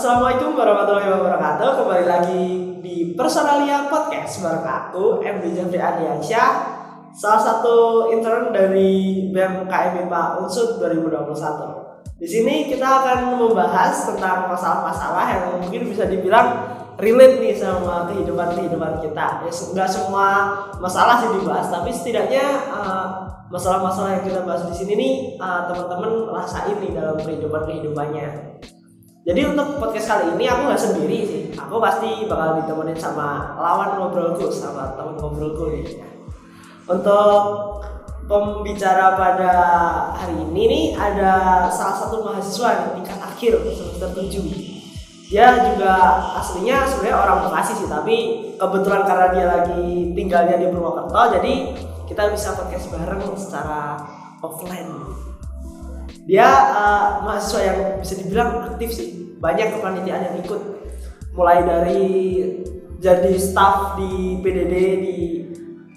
Assalamualaikum warahmatullahi wabarakatuh. Kembali lagi di Personalia Podcast bareng aku MD Jafri Adiansyah, salah satu intern dari BEM KM IPA Unsud 2021. Di sini kita akan membahas tentang masalah-masalah yang mungkin bisa dibilang relate nih sama kehidupan-kehidupan kita. Ya nggak semua masalah sih dibahas, tapi setidaknya uh, masalah-masalah yang kita bahas di sini nih uh, teman-teman rasain nih dalam kehidupan kehidupannya. Jadi untuk podcast kali ini aku nggak sendiri sih. Aku pasti bakal ditemenin sama lawan ngobrolku sama teman ngobrolku nih. Untuk pembicara pada hari ini nih ada salah satu mahasiswa di tingkat akhir semester 7. Dia juga aslinya sebenarnya orang Bekasi sih, tapi kebetulan karena dia lagi tinggalnya di Purwokerto, jadi kita bisa podcast bareng secara offline dia uh, mahasiswa yang bisa dibilang aktif sih. Banyak kepanitiaan yang ikut. Mulai dari jadi staff di PDD di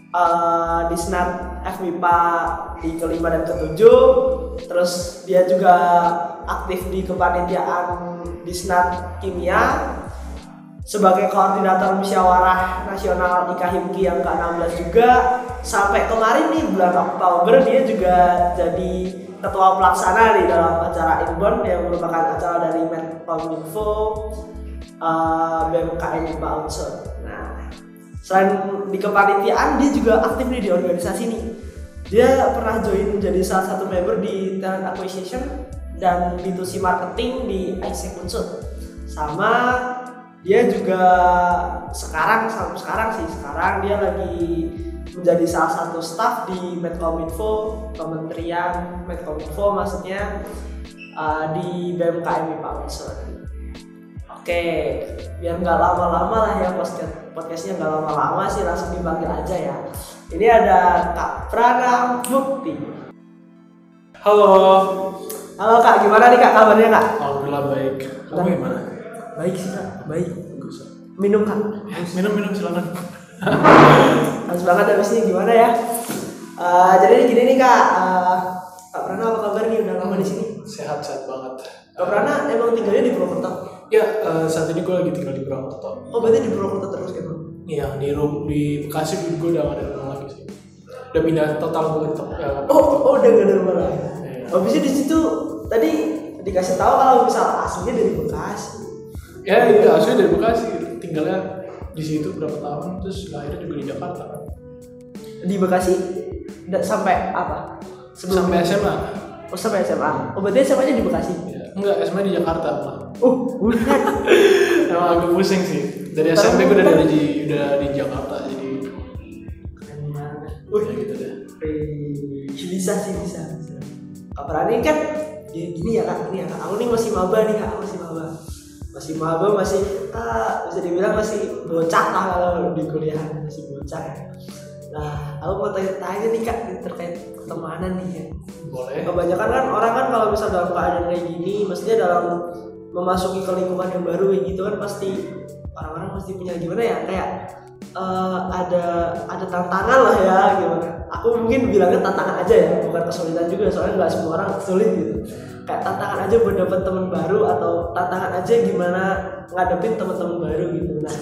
uh, di Senat FMIPA di kelima dan ketujuh. Terus dia juga aktif di kepanitiaan di Senat Kimia sebagai koordinator musyawarah nasional IKHIMKI yang ke-16 juga. Sampai kemarin nih bulan Oktober dia juga jadi ketua pelaksana di dalam acara Inbound yang merupakan acara dari Menkominfo uh, BMKM IPA Unsur. Nah, selain di kepanitiaan dia juga aktif nih di organisasi nih. Dia pernah join jadi salah satu member di talent acquisition dan B2C marketing di ISEC Unsur. Sama dia juga sekarang sampai sekarang sih sekarang dia lagi menjadi salah satu staff di Medcominfo Kementerian Medcominfo maksudnya uh, di BMKM Pak Unsur. Oke, biar nggak lama-lama lah ya podcast podcastnya nggak lama-lama sih langsung dipanggil aja ya. Ini ada Kak Prana Mukti. Halo. Halo Kak, gimana nih Kak kabarnya Kak? Alhamdulillah baik. Kamu gimana? Baik sih Kak, baik. Minum Kak. Minum minum silakan. Harus banget habis ini gimana ya? Uh, jadi gini nih kak, uh, Kak Prana apa kabar nih udah lama di sini? Sehat sehat banget. Kak Prana emang tinggalnya di Purwokerto? Ya uh, saat ini gue lagi tinggal di Purwokerto. Oh berarti di Purwokerto terus kan? Iya di room di Bekasi gue udah gak ada rumah lagi sih. Udah pindah total gue. Ya, oh oh udah gak ada rumah lagi. Oh bisa di situ tadi dikasih tahu kalau misal aslinya dari Bekasi. Ya iya aslinya dari Bekasi tinggalnya di situ berapa tahun terus lahirnya juga di Jakarta di Bekasi sampai apa sebelum sampai SMA oh sampai SMA oh berarti SMA nya di Bekasi ya. enggak SMA di Jakarta lah oh bukan emang agak pusing sih dari SMP gue udah dari di udah di Jakarta jadi banget uh gitu deh bisa sih bisa, bisa. Ini kan ya, gini ya kak, ini ya kak. Aku nih masih maba nih kak, masih maba masih maba masih ah, bisa dibilang masih bocah lah kalau di kuliah masih bocah nah aku mau tanya-tanya nih kak terkait pertemanan nih ya. Boleh. Kebanyakan kan orang kan kalau misal dalam keadaan kayak gini maksudnya dalam memasuki ke lingkungan yang baru kayak gitu kan pasti orang-orang pasti punya gimana ya kayak uh, ada ada tantangan lah ya gimana. Aku mungkin bilangnya tantangan aja ya bukan kesulitan juga soalnya nggak semua orang sulit gitu kayak tantangan aja buat dapet teman baru atau tantangan aja gimana ngadepin teman-teman baru gitu. Nah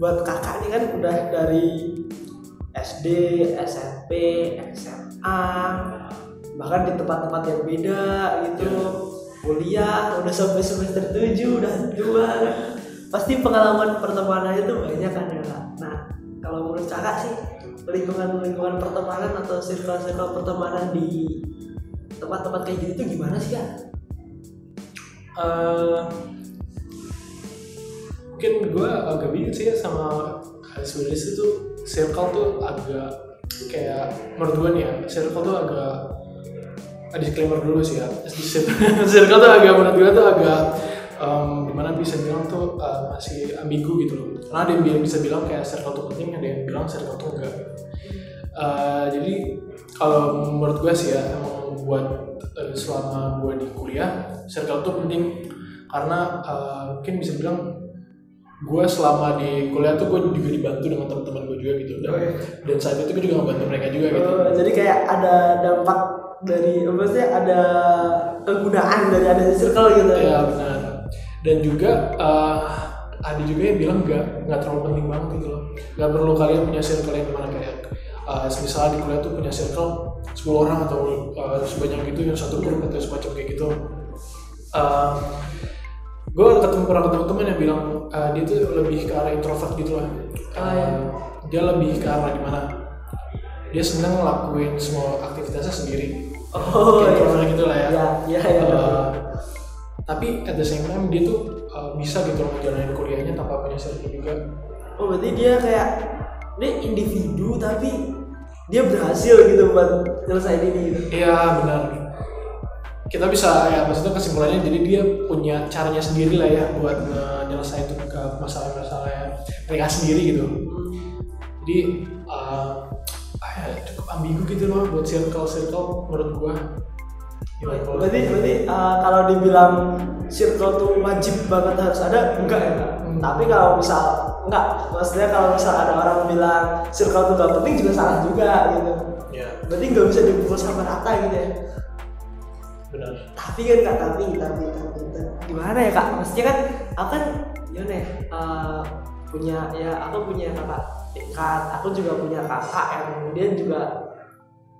buat kakak ini kan udah dari SD, SMP, SMA bahkan di tempat-tempat yang beda gitu. Kuliah udah sampai semester 7 udah tua pasti pengalaman pertemanan itu banyak kan ya kak. Nah kalau menurut kakak sih lingkungan-lingkungan pertemanan atau circle-circle pertemanan di tempat-tempat kayak gitu tuh gimana sih ya? Uh, mungkin gue agak bingung sih ya sama sebenarnya itu circle tuh agak kayak menurut nih ya circle tuh agak disclaimer dulu sih ya. Circle tuh agak menurut gue tuh agak um, di mana bisa bilang tuh uh, masih ambigu gitu loh. Karena ada yang bisa bilang kayak circle tuh penting ada yang bilang circle tuh enggak. Uh, jadi kalau menurut gue sih ya buat uh, selama gue di kuliah circle tuh penting. Karena uh, mungkin bisa bilang gue selama di kuliah tuh gue juga dibantu dengan teman-teman gue juga gitu. Dan, oh, iya. dan saat itu gue juga ngebantu mereka juga gitu. Oh, jadi kayak ada dampak dari maksudnya ada kegunaan dari ada circle gitu? Ya benar. Dan juga uh, ada juga yang bilang nggak nggak terlalu penting banget gitu loh. Nggak perlu kalian punya circle yang di mana kayak uh, misalnya di kuliah tuh punya circle 10 orang atau uh, sebanyak itu yang satu grup atau semacam kayak gitu uh, gue ketemu pernah ketemu teman yang bilang uh, dia tuh lebih ke arah introvert gitu lah Ah, iya. dia lebih ke arah di mana dia senang ngelakuin semua aktivitasnya sendiri Oh, kayak iya. introvert gitu lah ya Ya, ya, ya. Uh, tapi at the same time dia tuh uh, bisa gitu ngejalanin kuliahnya tanpa punya juga Oh berarti dia kayak dia individu tapi dia berhasil gitu buat nyelesain ini gitu. iya benar kita bisa ya maksudnya kesimpulannya jadi dia punya caranya sendiri lah ya buat uh, nyelesain tuh ke masalah-masalah mereka sendiri gitu jadi uh, ya, cukup ambigu gitu loh buat circle circle menurut gua Gimana kalau- Berarti berarti uh, kalau dibilang circle tuh wajib banget harus ada enggak ya? Hmm. Tapi kalau misal enggak, maksudnya kalau misal ada orang bilang circle tuh gak penting juga salah juga gitu. ya Berarti nggak bisa dipukul sama rata gitu ya. benar Tapi kan kak, tapi, tapi, tapi, tapi. gimana ya kak? Maksudnya kan, aku kan, gimana ya, uh, punya, ya aku punya kakak tingkat, aku juga punya kakak yang kemudian juga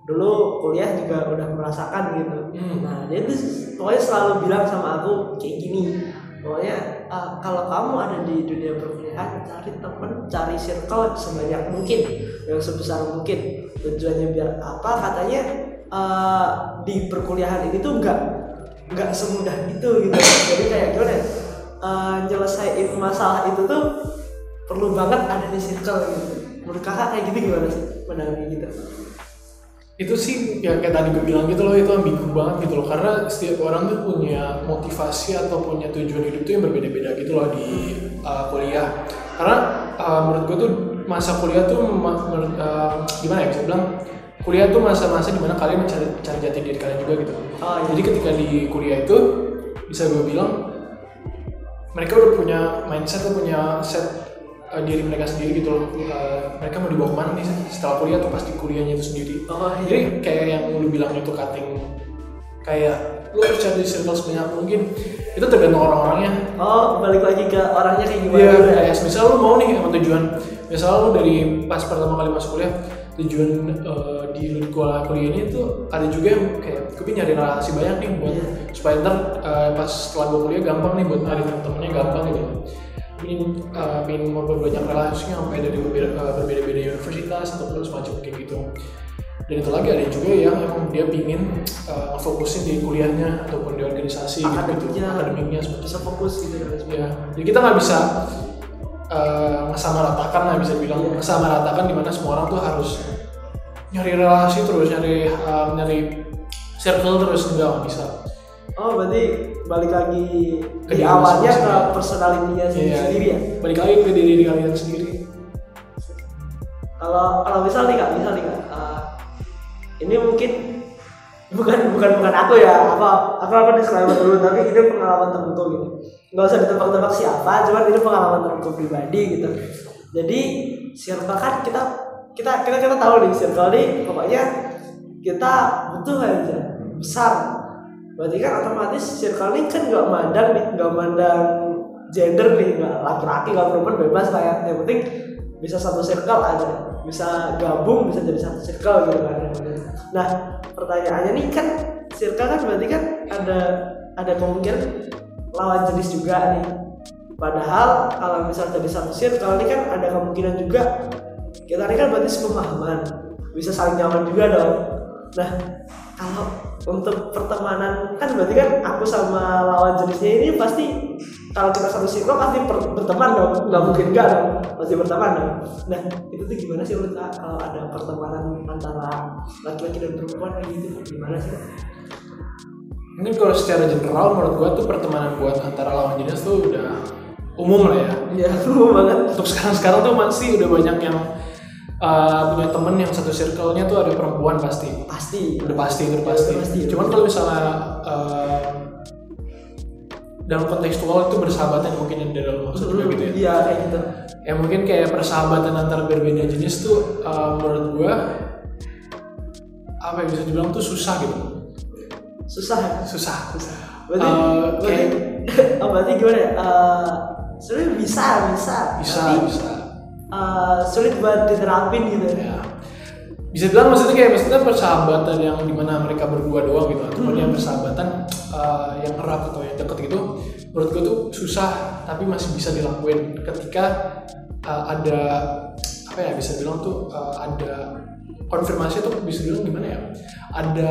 dulu kuliah juga udah merasakan gitu. Hmm. Nah dia tuh pokoknya selalu bilang sama aku kayak gini, pokoknya uh, kalau kamu ada di dunia perkuliahan, cari temen, cari circle sebanyak mungkin, yang sebesar mungkin. Tujuannya biar apa? Katanya uh, di perkuliahan ini tuh nggak nggak semudah itu gitu. Jadi kayak gimana? Uh, nyelesain masalah itu tuh perlu banget ada di circle gitu. Menurut kakak kayak gitu gimana sih? Menangani gitu. Itu sih ya kayak tadi gue bilang gitu loh itu ambigu banget gitu loh. Karena setiap orang tuh punya motivasi atau punya tujuan hidup tuh yang berbeda-beda gitu loh di uh, kuliah. Karena uh, menurut gue tuh masa kuliah tuh ma- menurut, uh, gimana ya bisa bilang kuliah tuh masa-masa di mana kalian mencari cari jati diri kalian juga gitu. Oh, iya. jadi ketika di kuliah itu bisa gue bilang mereka udah punya mindset atau punya set uh, diri mereka sendiri gitu loh Uh, mereka mau dibawa ke mana nih setelah kuliah atau pasti kuliahnya itu sendiri Oh, iya. jadi kayak yang lu bilang itu cutting kayak lu harus cari circle sebanyak mungkin itu tergantung orang-orangnya Oh, balik lagi ke orangnya kayak gimana? Iya, ya? kayak misal lu mau nih sama tujuan misal lu dari pas pertama kali masuk kuliah tujuan eh, di kuliah kuliah ini tuh ada juga yang kayak gue pengen nyari relasi banyak nih buat Iya. supaya ntar eh, pas setelah gue kuliah gampang nih buat nyari temen-temennya gampang gitu pengen eh, pengen memperbanyak relasi sampai dari eh, berbeda-beda universitas atau semacam kayak gitu dan itu lagi ada juga yang emang dia pingin eh, fokusin di kuliahnya ataupun di organisasi gitu, Akademiknya. akademiknya seperti bisa fokus gitu ya. ya jadi kita nggak bisa uh, ngesamaratakan lah bisa bilang Iya. ngesamaratakan di mana semua orang tuh harus nyari relasi terus nyari uh, nyari circle terus enggak nggak bisa Oh, berarti balik lagi Ke di awalnya ke personalitinya sendiri, Iya, sendiri ya. balik lagi ke diri diri kalian sendiri Kalau kalau misal nih kak, misal nih kak, uh, ini mungkin bukan bukan bukan aku ya, apa aku apa disclaimer dulu, tapi ini pengalaman temenku gitu. Nggak usah ditebak-tebak siapa, cuman ini pengalaman temenku pribadi gitu. Jadi circle kan kita kita kita kita tahu nih circle nih pokoknya kita butuh aja besar. Berarti kan otomatis circle ini kan nggak mandang nih, nggak mandang gender nih, nggak laki-laki nggak perempuan bebas lah ya. Yang penting bisa satu circle aja. Bisa gabung bisa jadi satu circle gitu kan. Nah pertanyaannya nih kan circle kan berarti kan ada ada kemungkinan lawan jenis juga nih. Padahal kalau misal jadi satu circle ini kan ada kemungkinan juga. Kita ini kan berarti sepemahaman bisa saling nyaman juga dong. Nah kalau untuk pertemanan kan berarti kan aku sama lawan jenisnya ini pasti kalau kita satu circle pasti berteman dong. Nggak mungkin enggak dong. Pasti berteman dong. Nah itu tuh gimana sih menurut Kak, kalau ada pertemanan antara laki-laki dan perempuan kayak gitu gimana sih? Mungkin kalau secara general menurut gua tuh pertemanan buat antara lawan jenis tuh udah umum lah ya. Iya, lu banget. untuk sekarang sekarang tuh masih udah banyak yang uh, punya temen yang satu circle-nya tuh ada perempuan pasti Pasti. udah pasti udah pasti. Udah pasti. Cuman kalau misalnya uh, dalam kontekstual itu bersahabatan mungkin yang dalam maksud gue gitu ya. Iya, kayak gitu. Ya mungkin kayak persahabatan antara berbeda jenis tuh uh, menurut gua apa yang bisa dibilang tuh susah gitu. Susah ya? Susah. berarti Eh, berarti, kayak- oh, berarti gimana Eh, sebenarnya bisa bisa bisa Tapi, bisa eh, sulit buat diterapin gitu. Ya. Bisa bilang maksudnya kayak maksudnya persahabatan yang di mana mereka berdua doang gitu ataupun yang persahabatan uh, yang erat atau yang deket gitu menurut gue tuh susah tapi masih bisa dilakuin ketika uh, ada apa ya bisa bilang tuh uh, ada konfirmasi tuh bisa bilang gimana ya ada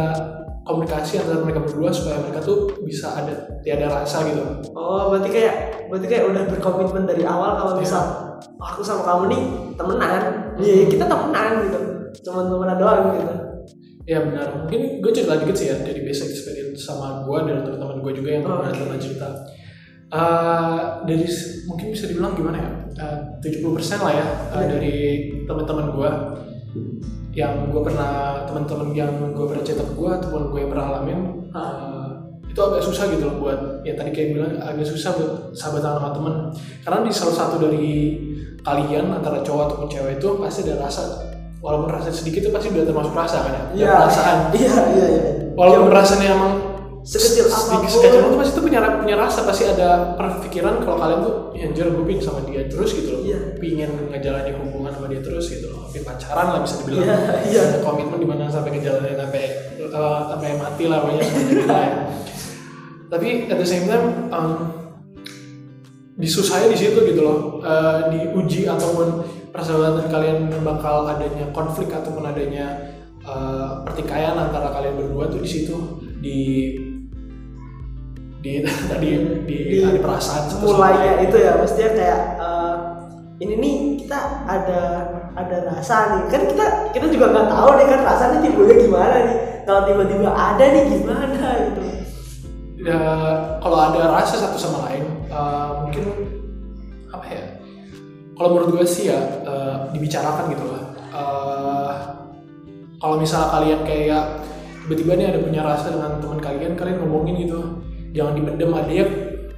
komunikasi antara mereka berdua supaya mereka tuh bisa ada tiada rasa gitu oh berarti kayak berarti kayak udah berkomitmen dari awal kalau Iya. misal "Oh, aku sama kamu nih temenan ya kita temenan gitu cuma temenan doang gitu Ya benar, mungkin gue cerita dikit sih ya dari basic experience sama gue dan teman-teman gue juga yang Oh, pernah oke. cerita cerita. Eh, dari mungkin bisa dibilang gimana ya, tujuh puluh persen lah ya eh, Iya. dari teman-teman gue yang gue pernah teman-teman yang gue pernah cerita ke gue ataupun gue yang pernah alamin eh, itu agak susah gitu loh buat ya tadi kayak bilang agak susah buat sahabatan sama temen. Karena di salah satu dari kalian antara cowok ataupun cewek itu pasti ada rasa walaupun rasa sedikit itu pasti udah termasuk rasa kan ya? Ada perasaan. Iya iya iya. Walaupun Iya, rasanya emang Sekecil se- apa pun. sekecil apa pun pasti itu punya punya rasa pasti ada perpikiran kalau kalian tuh anjir gue pingin sama dia terus gitu loh Iya. pingin ngejalanin hubungan sama dia terus gitu loh Hampir pacaran lah bisa dibilang Iya, iya. Ada komitmen di mana sampai ngejalanin sampai eh, sampai mati lah pokoknya jadi lah ya tapi at the same time um, disusahnya di situ gitu loh Eh, diuji ataupun persahabatan kalian bakal adanya konflik ataupun adanya eh, pertikaian antara kalian berdua tuh di situ di di tadi di, Di- ada perasaan mulainya lain. itu ya mestinya kayak eh, ini nih kita ada ada rasa nih. Kan kita kita juga nggak tahu nih kan rasanya timbulnya gimana nih. Kalau tiba-tiba ada nih gimana gitu. Ya kalau ada rasa satu sama lain eh, mungkin apa ya kalau menurut gue sih ya eh, dibicarakan gitu lah. Eh, kalau misalnya kalian kayak tiba-tiba nih ada punya rasa dengan teman kalian kalian ngomongin gitu jangan dipendem ada ya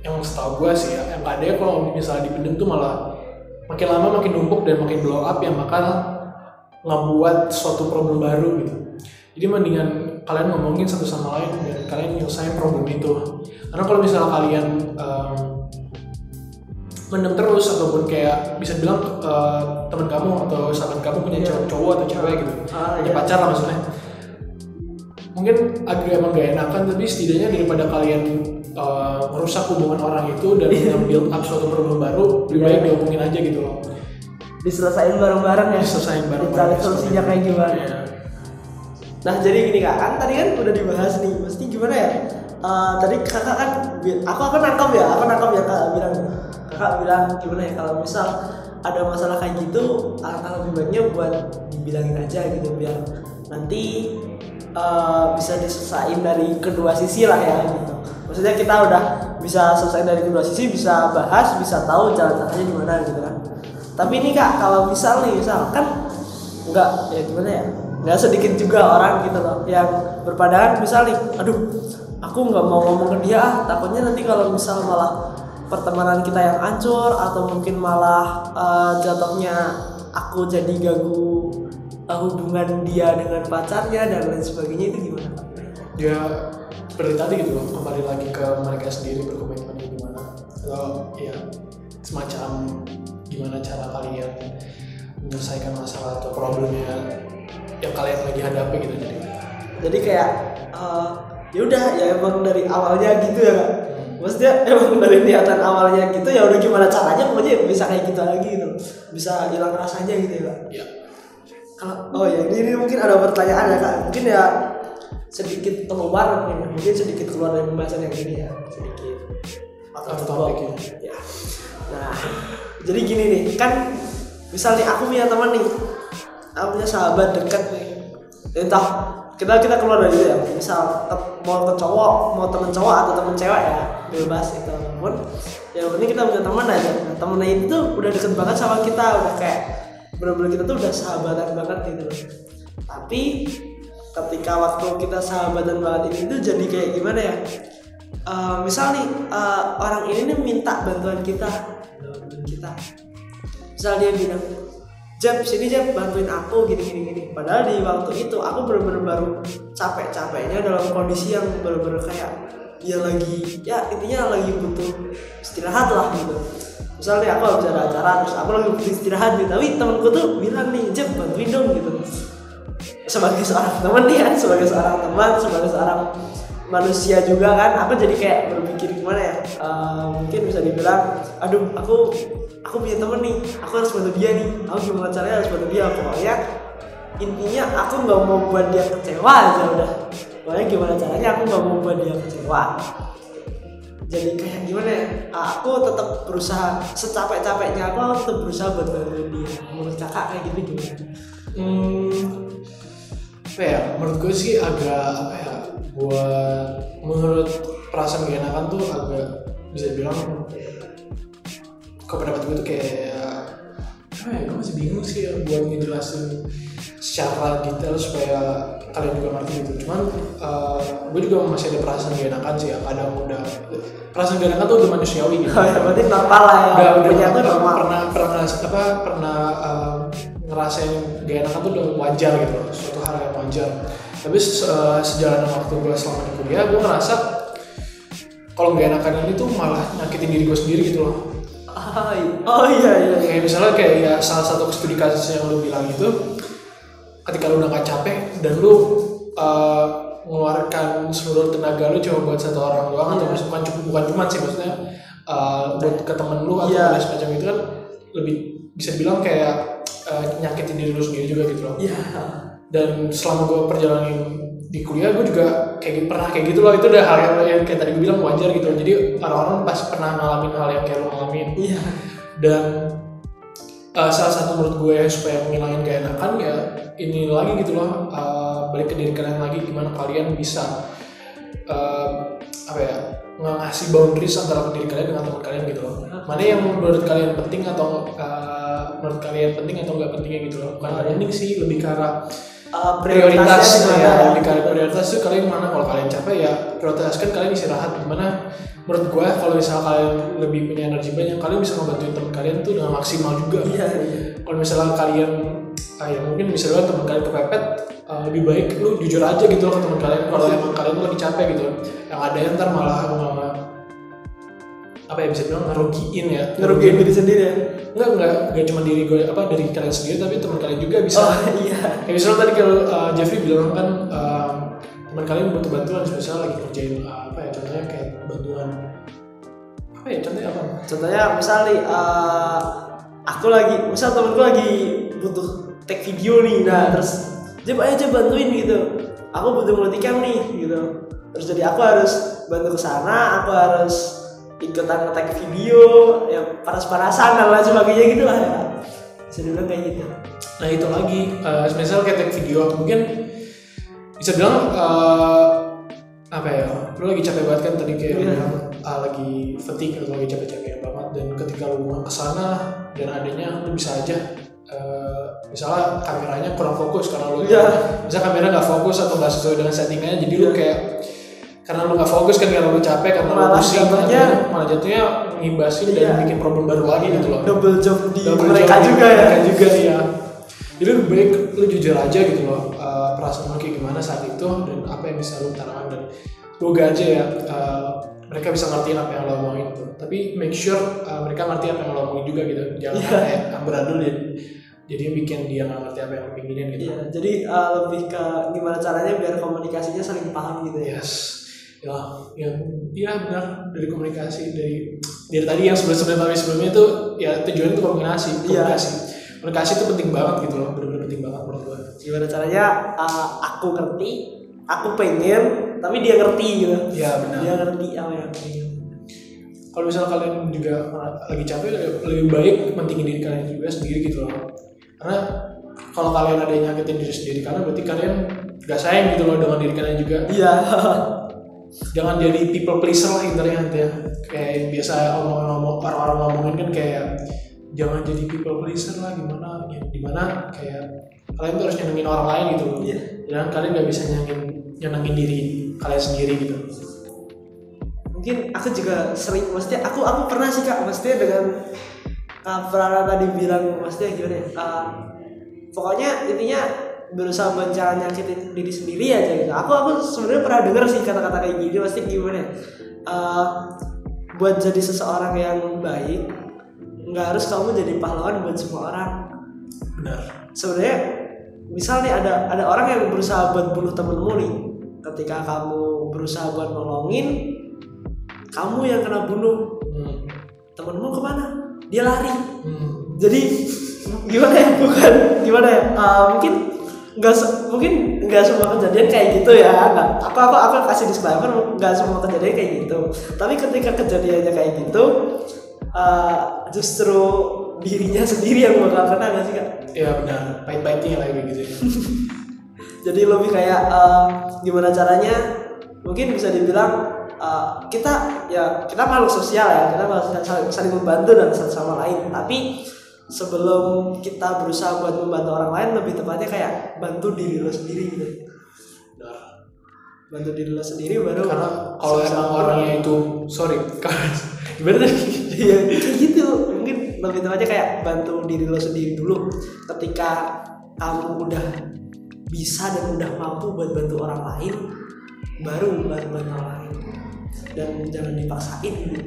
yang setahu gue sih ya. Yang nggak ada ya kalau misalnya dipendem tuh malah makin lama makin numpuk dan makin blow up yang bakal ngebuat suatu problem baru gitu. Jadi mendingan kalian ngomongin satu sama lain dan kalian nyelesain problem itu. Karena kalau misalnya kalian em, mendem terus ataupun kayak bisa bilang eh, teman kamu atau sahabat kamu punya Iya. cowok, cowok atau cewek gitu. Ah, punya iya. pacar lah maksudnya mungkin agak emang gak enakan tapi setidaknya daripada kalian eh, merusak hubungan orang itu dan nge-build up suatu problem baru lebih Iya. baik diomongin aja gitu loh. Diselesain bareng-bareng ya. Diselesain bareng dicari solusinya kayak gimana. Iya. Nah jadi gini kak, kan tadi kan udah dibahas nih, mesti gimana ya? Eh, tadi kakak kan, aku aku nangkap ya, aku nangkap ya kakak bilang, kakak bilang gimana ya? Kalau misal ada masalah kayak gitu, alangkah lebih baiknya buat dibilangin aja gitu. Biar nanti eh, bisa diselesain dari kedua sisi lah ya gitu. Maksudnya kita udah bisa selesai dari kedua sisi, bisa bahas, bisa tahu jalan tengahnya gimana gitu kan. Tapi ini kak, kalau misal nih, misal kan nggak ya gimana ya nggak sedikit juga orang gitu loh yang berpandangan misal nih aduh aku nggak mau ngomong ke dia ah takutnya nanti kalau misal malah pertemanan kita yang hancur atau mungkin malah eh, jatuhnya aku jadi ganggu hubungan dia dengan pacarnya dan lain sebagainya itu gimana ya seperti tadi gitu loh kembali lagi ke mereka sendiri berkomitmennya gimana atau ya semacam gimana cara kalian menyelesaikan masalah atau problemnya yang kalian lagi hadapi gitu jadi. Jadi kayak eh, ya udah ya emang dari awalnya gitu ya kak. Maksudnya emang dari niatan awalnya gitu ya udah gimana caranya pokoknya bisa kayak gitu lagi gitu. Bisa hilang rasanya gitu ya kak. Ya oh ya ini, ini mungkin ada pertanyaan ya kak. Mungkin ya sedikit keluar mungkin sedikit keluar dari pembahasan yang ini ya. Sedikit. Atau topik ya. ya. Nah jadi gini nih kan misal nih aku punya teman nih. Aku punya sahabat dekat nih. Entah kita kita keluar dari itu ya. Misal ke- mau ke cowok mau temen cowok atau temen cewek ya bebas itu apa pun yang penting kita punya teman aja. Nah, temennya itu udah deket banget sama kita udah kayak bener-bener kita tuh udah sahabatan banget gitu. Loh tapi ketika waktu kita sahabatan banget ini tuh jadi kayak gimana ya? Eh, misal nih eh, orang ini nih minta bantuan kita. Bantuan kita. Misal dia bilang Jeb sini Jeb bantuin aku gini gini gini. Padahal di waktu itu aku bener-bener baru capek-capeknya dalam kondisi yang bener-bener kayak dia lagi ya intinya lagi butuh istirahat lah gitu misalnya aku habis ada acara terus aku lagi butuh istirahat gitu. Tapi temanku tuh bilang nih Jeb bantuin dong gitu. Sebagai seorang teman nih kan sebagai seorang teman sebagai seorang manusia juga kan. Aku jadi kayak berpikir gimana ya Eh, mungkin bisa dibilang aduh aku aku punya temen nih aku harus bantu dia nih. Aku gimana caranya harus bantu dia? Pokoknya intinya aku nggak mau buat dia kecewa aja udah. Pokoknya gimana caranya aku nggak mau buat dia kecewa jadi kayak gimana ya aku tetap berusaha secapek-capeknya aku, aku tetap berusaha buat bantuin dia menurut kakak kayak gitu gimana Hmm, apa ya? Menurut gue sih agak apa ya? Buat menurut perasaan gak enakan tuh agak bisa dibilang kok pendapat gue tuh kayak apa ya? Gue masih bingung sih ya buat ngejelasin secara detail supaya kalian juga ngerti gitu. Cuman eh, gue juga masih ada perasaan gak enakan sih ya. Kadang udah perasaan gak enakan tuh udah manusiawi gitu. oh ya berarti normal lah ya udah udah pernah normal pernah pernah apa pernah um, ngerasain gak enakan tuh udah wajar gitu suatu hal yang wajar tapi uh, sejalan waktu gue selama di kuliah gue ngerasa kalau gak enakan ini tuh malah nyakitin diri gue sendiri gitu loh Ah, iya. oh iya iya iya. kayak misalnya kayak ya salah satu studi kasus yang lu bilang itu ketika lu udah gak capek dan lu uh, mengeluarkan seluruh tenaga lu cuma buat satu orang doang atau Iya. bukan cuma bukan cuma sih maksudnya uh, buat ke temen lu atau yeah. semacam itu kan lebih bisa dibilang kayak uh, nyakitin diri lu sendiri juga gitu loh iya dan selama gue perjalanin di kuliah gue juga kayak gitu- pernah kayak gitu loh itu udah hal yang, yang kayak tadi gue bilang wajar gitu loh. jadi orang-orang pasti pernah ngalamin hal yang kayak lo ngalamin iya dan uh, salah satu menurut gue yang supaya gak enakan ya ini lagi gitu loh uh, balik ke diri kalian lagi gimana kalian bisa uh, apa ya ngasih boundaries antara diri kalian dengan teman kalian gitu loh. Mana yang menurut kalian penting atau uh, menurut kalian penting atau nggak pentingnya gitu loh. Bukan nggak penting sih lebih ke arah Prioritas prioritasnya ya. gimana? lebih ke arah prioritas tuh kalian mana kalau kalian capek ya prioritaskan kalian istirahat. Gimana? Menurut gue kalau misalnya kalian lebih punya energi banyak kalian bisa ngebantuin teman kalian tuh dengan maksimal juga. Iya iya. Kalau misalnya kalian ah, ya mungkin misalnya teman kalian kepepet ah, lebih baik lu jujur aja gitu loh ke teman kalian. Kalau emang kalian tuh lagi capek gitu yang ada yang ntar malah malah apa ya bisa bilang ngerugiin ya. Ngerugiin diri sendiri ya? Enggak enggak enggak cuma diri gue apa dari kalian sendiri tapi teman kalian juga bisa. Oh iya. Kayak misalnya tadi kalau uh, Jeffrey bilang kan um, teman kalian butuh bantuan misalnya lagi kerjain uh, apa ya contohnya kayak bantuan. Apa ya contohnya apa? Contohnya misal nih eh, aku lagi misal temenku lagi butuh take video nih nah terus Jeb ayo Jeb bantuin gitu. Aku butuh multicam nih gitu. Terus jadi aku harus bantu ke sana aku harus ikutan nge video ya panas-panasan dan lain sebagainya gitu lah ya bisa dibilang kayak gitu Nah itu lagi, uh, misal kayak take video mungkin bisa bilang uh, apa ya, lu lagi capek banget kan tadi kayak bilang ah, lagi fatigue atau lagi capek-capek banget dan ketika lu mau ke sana dan adanya lu bisa aja uh, misalnya kameranya kurang fokus karena lu Iya. misalnya kamera nggak fokus atau nggak sesuai dengan settingannya jadi lu Iya. kayak karena lu nggak fokus kan karena lu capek karena lu Malah pusing jatuhnya- akhirnya malah jatuhnya ngimbasin dan Iya. bikin problem baru lagi gitu loh. Double job di Double mereka job juga ya. mereka juga ya. Jadi lebih baik lu jujur aja gitu loh uh, perasaan lu kayak gimana saat itu dan apa yang bisa lu utarakan. Dan semoga aja ya uh, mereka bisa ngertiin apa yang lo omongin tuh tapi make sure uh, mereka ngerti apa yang lo omongin juga gitu. Jangan Iya. kayak amburadul dan jadi bikin dia nggak ngerti apa yang lo pinginin gitu. Iya, jadi eh, lebih ke gimana caranya biar komunikasinya saling paham gitu ya. yes ya yang ya benar dari komunikasi dari dari tadi yang sebelum sebelum tapi sebelumnya itu ya tujuannya itu komunikasi Iya. komunikasi komunikasi itu penting banget gitu loh benar-benar penting banget menurut gue Gimana caranya eh, aku ngerti, aku pengen, tapi dia ngerti gitu. ya benar Dia ngerti apa yang aku pengen. kalau misalnya kalian juga lagi capek lebih baik mentingin diri kalian juga sendiri gitu loh karena kalau kalian ada yang nyakitin diri sendiri karena berarti kalian gak sayang gitu loh dengan diri kalian juga Iya. jangan jadi people pleaser lah intinya ya kayak yang biasa omong-omong orang-orang ngomongin kan kayak jangan jadi people pleaser lah gimana ya di mana kayak kalian tuh harus nyenengin orang lain gitu Iya. jangan kalian gak bisa nyenengin nyenengin diri kalian sendiri gitu Mungkin aku juga sering, maksudnya aku aku pernah sih kak, maksudnya dengan uh, Prana tadi bilang, maksudnya gimana ya? eh, pokoknya intinya berusaha buat jangan nyakitin diri sendiri aja gitu. Aku aku sebenarnya pernah denger sih kata-kata kayak gini pasti gimana Eh, buat jadi seseorang yang baik nggak harus kamu jadi pahlawan buat semua orang. Benar. Sebenarnya misal nih ada ada orang yang berusaha buat bunuh temenmu nih. Ketika kamu berusaha buat nolongin kamu yang kena bunuh. Hmm. temenmu ke mana? Dia lari. Hmm. jadi gimana ya? Bukan gimana ya? Uh, mungkin nggak se- mungkin nggak semua kejadian kayak gitu ya. Nggak aku aku aku kasih disclaimer nggak semua kejadian kayak gitu. Tapi ketika kejadiannya kayak gitu uh, justru dirinya sendiri yang bakal kena nggak sih kak? Ya benar. Pahit-pahitnya kayak gitu ya. jadi lebih kayak uh, gimana caranya? Mungkin bisa dibilang uh, kita ya kita makhluk sosial ya. Kita makhluk sosial saling, saling membantu dan satu sama lain. Tapi sebelum kita berusaha buat membantu orang lain lebih tepatnya kayak bantu diri lo sendiri gitu Benar. bantu diri lo sendiri baru karena kalau emang orangnya itu sorry gimana Iya, kayak gitu. Mungkin lebih tepatnya kayak bantu diri lo sendiri dulu. Ketika kamu udah bisa dan udah mampu buat bantu orang lain, baru bantu orang lain. Dan jangan dipaksain gitu.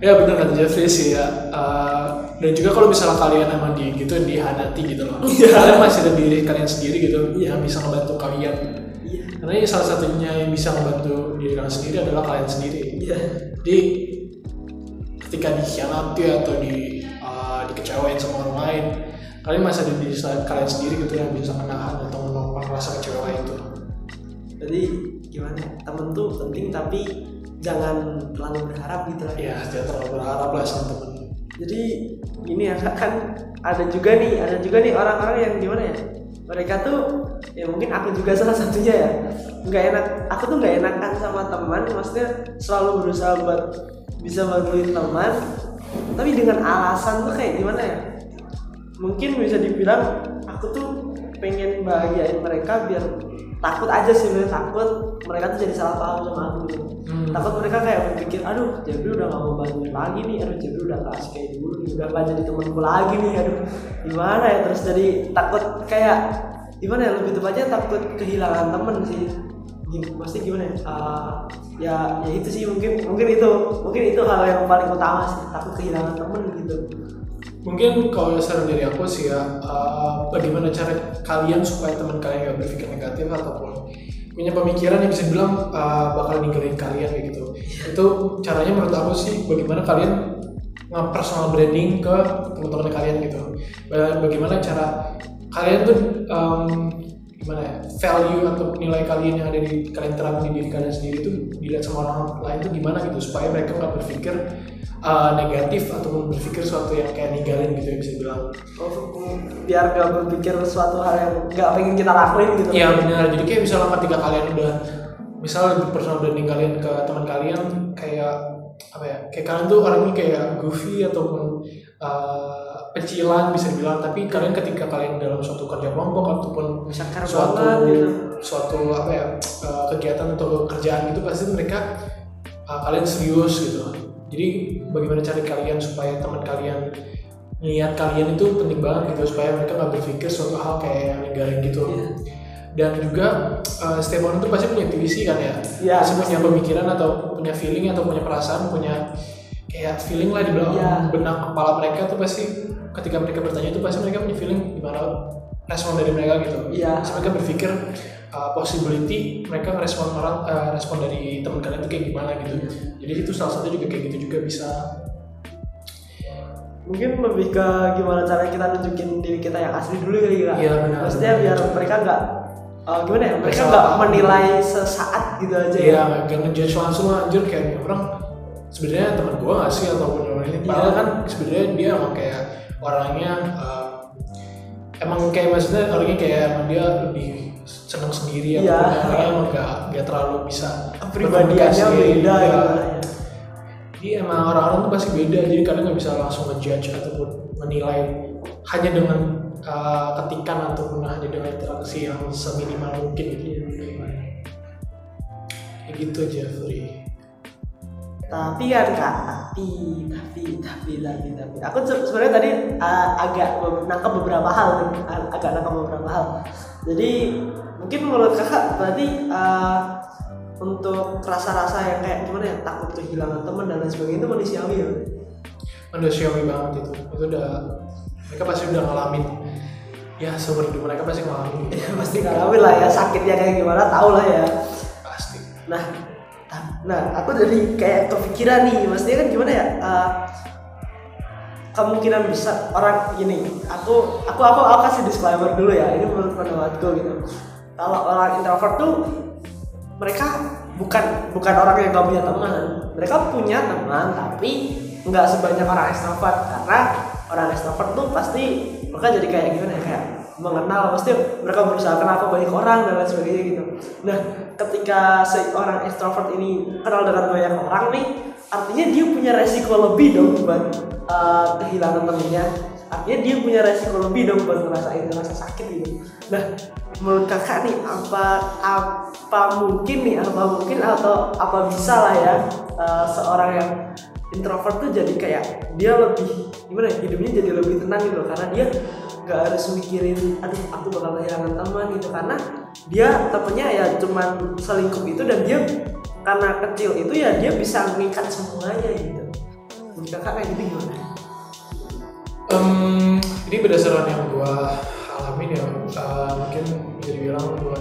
Ya benar kata Jeffrey sih ya Eh, dan juga kalau misalnya kalian emang di gitu dihanati gitu loh Iya. kalian masih ada diri kalian sendiri gitu Iya. yang bisa ngebantu kalian Iya. karena ini salah satunya yang bisa ngebantu diri kalian sendiri adalah kalian sendiri Iya. jadi ketika dikhianati atau di uh, dikecewain sama orang lain kalian masih ada di saat kalian sendiri gitu yang bisa menahan atau menopang rasa kecewa itu Jadi gimana? Temen tuh penting tapi jangan terlalu berharap gitu lah. ya jangan terlalu berharap lah sama temen Jadi ini ya kan ada juga nih, ada juga nih orang-orang yang gimana ya? Mereka tuh ya mungkin aku juga salah satunya ya. Nggak enak, aku tuh nggak enakan sama teman, maksudnya selalu berusaha buat bisa bantuin teman, tapi dengan alasan tuh kayak gimana ya? Mungkin bisa dibilang aku tuh pengen bahagiain mereka biar takut aja sih sebenarnya takut mereka tuh jadi salah paham sama aku gitu. Hmm. takut mereka kayak berpikir aduh jadi udah gak mau bantuin lagi nih. Aduh jadi udah gak asik kayak dulu nih udah gak jadi temanku lagi nih. Aduh gimana ya? Terus jadi takut kayak gimana ya? Lebih tepatnya takut kehilangan temen sih. Pasti gimana ya? Ah, ya ya itu sih mungkin mungkin itu mungkin itu hal yang paling utama sih takut kehilangan temen gitu mungkin kalau saran dari aku sih ya uh, bagaimana cara kalian supaya teman kalian gak berpikir negatif ataupun punya pemikiran yang bisa dibilang uh, bakal ninggalin kalian kayak gitu. Itu caranya menurut aku sih bagaimana kalian nge-personal branding ke teman-teman kalian gitu. Ba- bagaimana cara kalian tuh um, gimana ya value atau nilai kalian yang ada di kalian terapin di diri kalian sendiri itu dilihat sama orang lain tuh gimana gitu supaya mereka nggak berpikir uh, negatif ataupun berpikir sesuatu yang kayak ninggalin gitu ya bisa bilang Oh, biar gak berpikir suatu hal yang gak pengen kita lakuin gitu Iya benar. Jadi kayak misalnya ketika kalian udah misalnya personal branding kalian ke teman kalian kayak apa ya? Kayak kalian tuh orangnya kayak goofy ataupun uh, pecilan bisa dibilang. Tapi kalian ketika kalian dalam suatu kerja kelompok ataupun Sekar suatu banget gitu suatu apa ya uh, kegiatan atau kerjaan itu pasti mereka uh, kalian serius gitu. Jadi bagaimana cara kalian supaya teman kalian niat kalian itu penting banget gitu supaya mereka nggak berpikir suatu hal kayak yang ninggalin gitu Iya. dan juga uh, setiap orang itu pasti punya intuisi kan ya Iya, pasti punya pemikiran atau punya feeling atau punya perasaan punya kayak feeling lah di belakang Iya. benak kepala mereka tuh pasti ketika mereka bertanya itu pasti mereka punya feeling gimana respon dari mereka gitu. Iya. Pasti mereka berpikir uh, possibility mereka ngerespon orang uh, respon dari teman kalian itu kayak gimana gitu. Jadi itu salah satu juga kayak gitu juga bisa. Mungkin lebih ke gimana cara kita nunjukin diri kita yang asli dulu kali kira Iya, benar. maksudnya biar mereka nggak eh, gimana ya mereka nggak menilai sesaat gitu aja ya. Iya, gak ngejudge langsung anjir kayak orang sebenarnya teman gua gak sih ataupun orang ini padahal Iya. kan sebenarnya dia emang kayak orangnya uh, emang kayak maksudnya orangnya kayak emang dia lebih senang sendiri Iya. ataupun orangnya emang gak, gak terlalu bisa berkomunikasi. beda Iya. gitu ya. Jadi emang orang-orang tuh pasti beda jadi kalian nggak bisa langsung ngejudge ataupun menilai hanya dengan uh, ketikan ataupun hanya dengan interaksi yang seminimal mungkin gitu. Kayak gitu Jeffrey. tapi kan kak tapi tapi tapi tapi tapi. Aku se- sebenarnya tadi uh, agak nangkep beberapa hal agak nangkep beberapa hal. Jadi mungkin menurut kakak berarti uh, untuk rasa-rasa yang kayak gimana ya? Takut kehilangan teman dan lain sebagainya itu manusiawi ya? Manusiawi banget itu. Itu udah mereka pasti udah ngalamin. Ya seumur hidup mereka pasti ngalamin. Ya pasti ngalamin lah ya. Sakitnya kayak gimana tau lah ya. Pasti. Nah, nah aku jadi kayak kepikiran nih, maksudnya kan gimana ya? eh, kemungkinan besar orang gini, aku aku aku aku kasih disclaimer dulu ya, ini menurut pendapatku gitu. Kalau orang introvert tuh mereka bukan bukan orang yang gak punya teman, mereka punya teman tapi nggak sebanyak orang extrovert karena orang extrovert tuh pasti mereka jadi kayak gimana ya kayak mengenal pasti mereka berusaha kenal ke banyak orang dan lain sebagainya gitu. Nah, ketika si orang extrovert ini kenal dengan banyak orang nih, artinya dia punya resiko lebih dong buat uh, kehilangan temennya. Artinya dia punya resiko lebih dong buat ngerasain rasa sakit gitu. Nah, menurut kakak nih apa apa mungkin nih apa mungkin atau apa bisa lah ya uh, seorang yang introvert tuh jadi kayak dia lebih gimana ya hidupnya jadi lebih tenang gitu karena dia nggak harus mikirin aduh aku bakal kehilangan teman gitu. Karena dia temennya ya cuman selingkuh itu dan dia karena kecil itu ya dia bisa mengikat semuanya gitu. Menurut kakak kayak gitu gimana? Em, ini berdasarkan yang gua alamin ya eh, mungkin bisa dibilang gua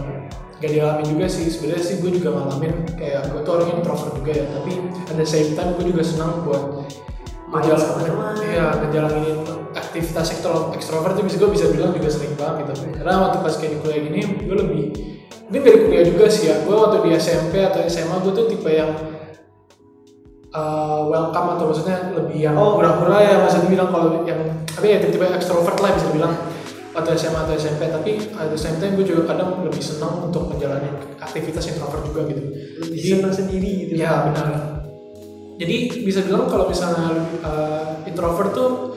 gak dialami juga sih. Sebenarnya sih gue juga ngalamin kayak gue tuh orangnya introvert juga ya tapi the same time gue juga senang buat Teman. iya ngejalanin aktivitas ekstro ekstrovert tuh bisa gue bisa bilang juga sering banget gitu. Karena waktu pas kayak di kuliah gini gue lebih mungkin dari kuliah juga sih ya. Gue waktu di SMP atau SMA gue tuh tipe yang uh, welcome atau maksudnya lebih yang Oh. hura-hura ya masa dibilang kalau yang tapi ya tipe-tipe ekstrovert lah bisa bilang atau SMA atau SMP tapi at the same time gue juga kadang lebih senang untuk menjalani aktivitas introvert juga gitu. Lebih Jadi- senang sendiri gitu. Ya benar jadi bisa bilang kalau misalnya uh, introvert tuh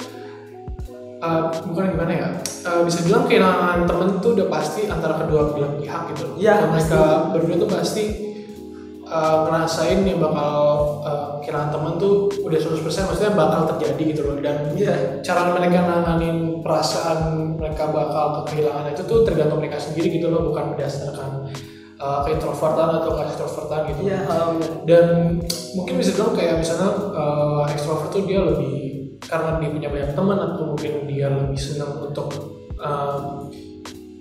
uh, bukan gimana ya uh, bisa bilang kehilangan temen tuh udah pasti antara kedua belah pihak gitu loh. Dan mereka berdua tuh pasti uh, ngerasain yang bakal uh, kehilangan temen tuh udah 100% maksudnya bakal terjadi gitu loh. Dan Iya. cara mereka nanganin perasaan mereka bakal kehilangan itu tuh tergantung mereka sendiri gitu loh bukan berdasarkan uh, keintrovertan atau keextrovertan gitu iya oh, benar. dan mungkin bisa bilang kayak misalnya uh, extrovert tuh dia lebih karena dia punya banyak teman atau mungkin dia lebih senang untuk um,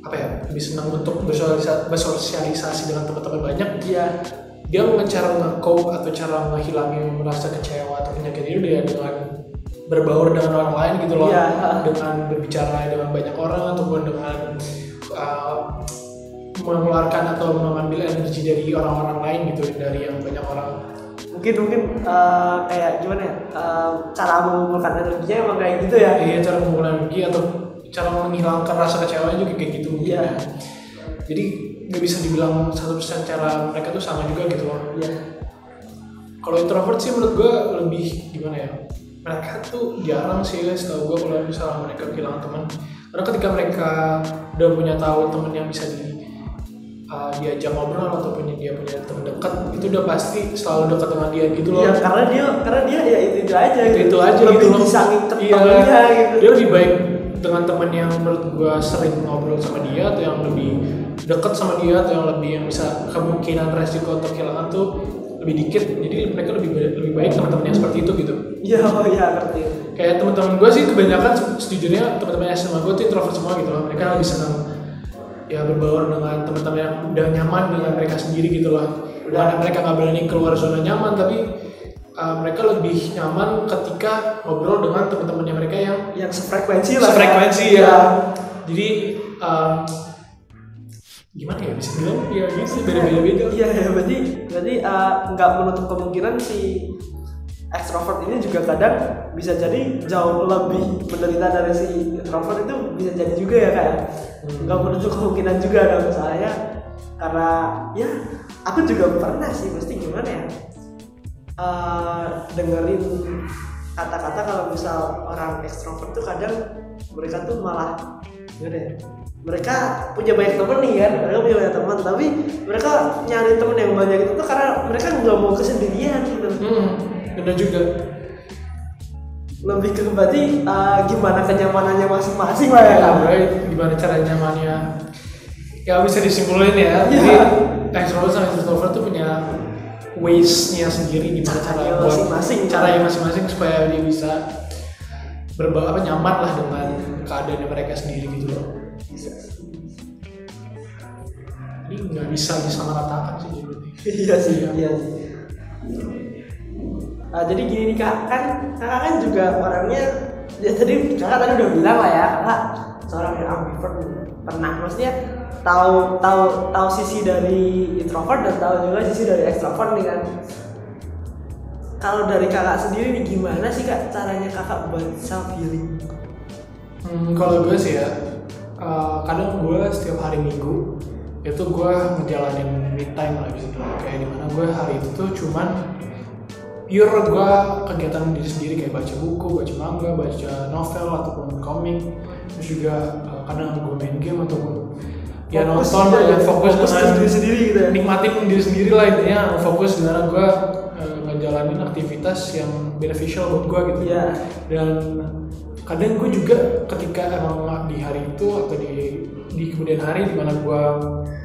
apa ya lebih senang untuk bersosialisasi, bersosialisasi dengan teman-teman banyak iya dia cara nge-cope atau cara menghilangin rasa kecewa atau penyakit itu dia dengan berbaur dengan orang lain gitu loh Iya. dengan berbicara dengan banyak orang ataupun dengan uh, mengeluarkan atau mengambil energi dari orang-orang lain gitu dari yang banyak orang mungkin mungkin eh, kayak gimana ya eh, cara mengumpulkan energinya emang kayak gitu ya Iya cara mengumpulkan energi atau cara menghilangkan rasa kecewa juga kayak gitu mungkin Iya. ya. Jadi nggak bisa dibilang 100% cara mereka tuh sama juga gitu loh. iya Kalau introvert sih menurut gue lebih gimana ya? Mereka tuh jarang sih ya setahu gue kalau misalnya mereka kehilangan teman. Karena ketika mereka udah punya tahu teman yang bisa di uh, diajak ngobrol ataupun dia punya teman dekat itu udah pasti selalu dekat dengan dia gitu loh. Iya, karena dia karena dia ya itu, itu aja itu, gitu. itu aja lebih gitu loh. bisa ngiket iya. temennya gitu Dia lebih baik dengan teman yang menurut gua sering ngobrol sama dia atau yang lebih dekat sama dia atau yang lebih yang bisa kemungkinan resiko untuk kehilangan tuh lebih dikit. Jadi mereka lebih baik, lebih baik teman-teman yang seperti itu gitu. iya oh iya ngerti Kayak teman-teman gua sih kebanyakan se- sejujurnya teman-teman SMA gua tuh introvert semua gitu loh. Mereka lebih senang ya berbaur dengan teman-teman yang udah nyaman dengan mereka sendiri gitu loh. Bukan mereka nggak berani keluar zona nyaman tapi uh, mereka lebih nyaman ketika ngobrol dengan teman-temannya mereka yang yang sefrekuensi lah sefrekuensi Iya. ya. Jadi um, gimana ya bisa bilang ya gitu beda-beda. iya ya berarti berarti eh, nggak menutup kemungkinan si ekstrovert ini juga kadang bisa jadi jauh lebih menderita dari si introvert itu bisa jadi juga ya kayak nggak menutup kemungkinan juga dong soalnya karena ya aku juga pernah sih mesti gimana ya Eh, dengerin kata-kata kalau misal orang ekstrovert tuh kadang mereka tuh malah gimana ya mereka punya banyak temen nih kan mereka punya banyak teman tapi mereka nyari temen yang banyak itu tuh karena mereka nggak mau kesendirian gitu Hmm. bener juga lebih ke berarti uh, gimana kenyamanannya masing-masing lah ya? Kan gimana cara nyamannya? Ya bisa disimpulin ya. Iya. jadi extrovert sama introvert tuh punya ways-nya sendiri gimana cara Caranya buat masing-masing. caranya masing-masing supaya dia bisa berba apa nyaman lah dengan keadaan mereka sendiri gitu loh. Ini nggak bisa disamaratakan sih iya sih iya sih Ah, jadi gini nih kak. Kan kakak kan juga orangnya ya tadi kakak tadi udah bilang lah ya kakak seorang yang ambivert pernah maksudnya tahu tahu tahu sisi dari introvert dan tahu juga sisi dari extrovert nih kan? Kalau dari kakak sendiri nih gimana sih kak caranya kakak buat self healing Hmm, kalau gue sih ya, eh, kadang gue setiap hari minggu itu gue ngejalanin me time lah bisa dibilang kayak di mana gue hari itu cuman pure gue kegiatan diri sendiri kayak baca buku, baca manga, baca novel ataupun komik, terus juga eh, kadang gue main game ataupun ya Fokus nonton ya ya, fokus, fokus dengan ke diri sendiri gitu ya. nikmatin diri sendiri lah intinya fokus di mana gue eh, ngejalanin aktivitas yang beneficial buat gue gitu Iya. dan kadang gue juga ketika emang di hari itu atau di di kemudian hari di mana gue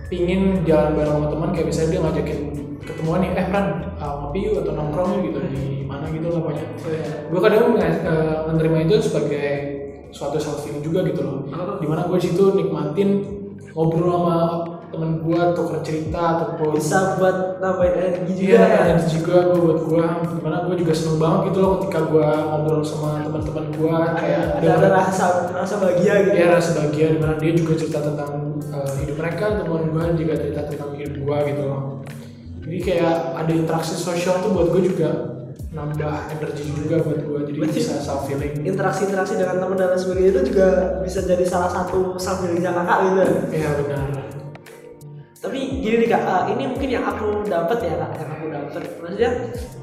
pingin jalan bareng sama teman kayak misalnya dia ngajakin ketemuan nih eh Pran uh, ngopi yuk atau nongkrong yuk gitu di mana gitu lah pokoknya. Gue kadang uh, menerima itu sebagai suatu self healing juga gitu loh. Di mana gue di situ nikmatin ngobrol sama temen gue tukar cerita ataupun bisa buat nambahin energi juga Iya, ya? ada juga gue buat gue, di mana gue juga seneng banget gitu loh ketika gue ngobrol sama teman-teman gue kayak ada ada rasa rasa bahagia gitu? Ya rasa bahagia. Di mana dia juga cerita tentang uh, hidup mereka, teman gue juga cerita tentang hidup gue gitu loh. Jadi kayak ada interaksi sosial tuh buat gue juga nambah energi juga buat gue, jadi Berarti- bisa self feeling. interaksi-interaksi dengan teman dan lain sebagainya itu juga bisa jadi salah satu self healingnya kakak gitu Iya benar. tapi gini nih kak eh, ini mungkin yang aku dapat ya kak yang aku dapat maksudnya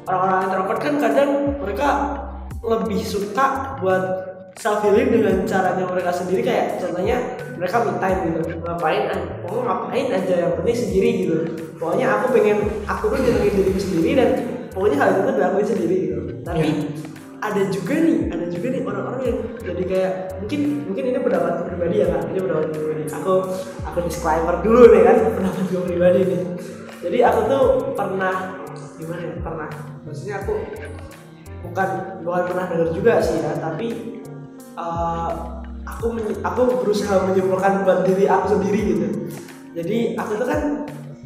orang-orang introvert kan kadang mereka lebih suka buat self healing dengan caranya mereka sendiri kayak contohnya mereka me time gitu. Ngapain ah, pokoknya ngapain aja yang penting sendiri gitu. Pokoknya aku pengen aku tuh nyenengin diriku sendiri dan pokoknya hal itu tuh dilakuin sendiri gitu. Tapi Iya. ada juga nih ada juga nih orang-orang yang jadi kayak mungkin mungkin ini pendapat pribadi ya kak. Ini pendapat pribadi. Aku aku disclaimer dulu nih kan pendapat gue pribadi nih. Jadi aku tuh pernah gimana ya pernah. Maksudnya aku bukan bukan pernah dengar juga sih ya tapi eh, aku aku berusaha menyimpulkan buat diri aku sendiri gitu. Jadi aku tuh kan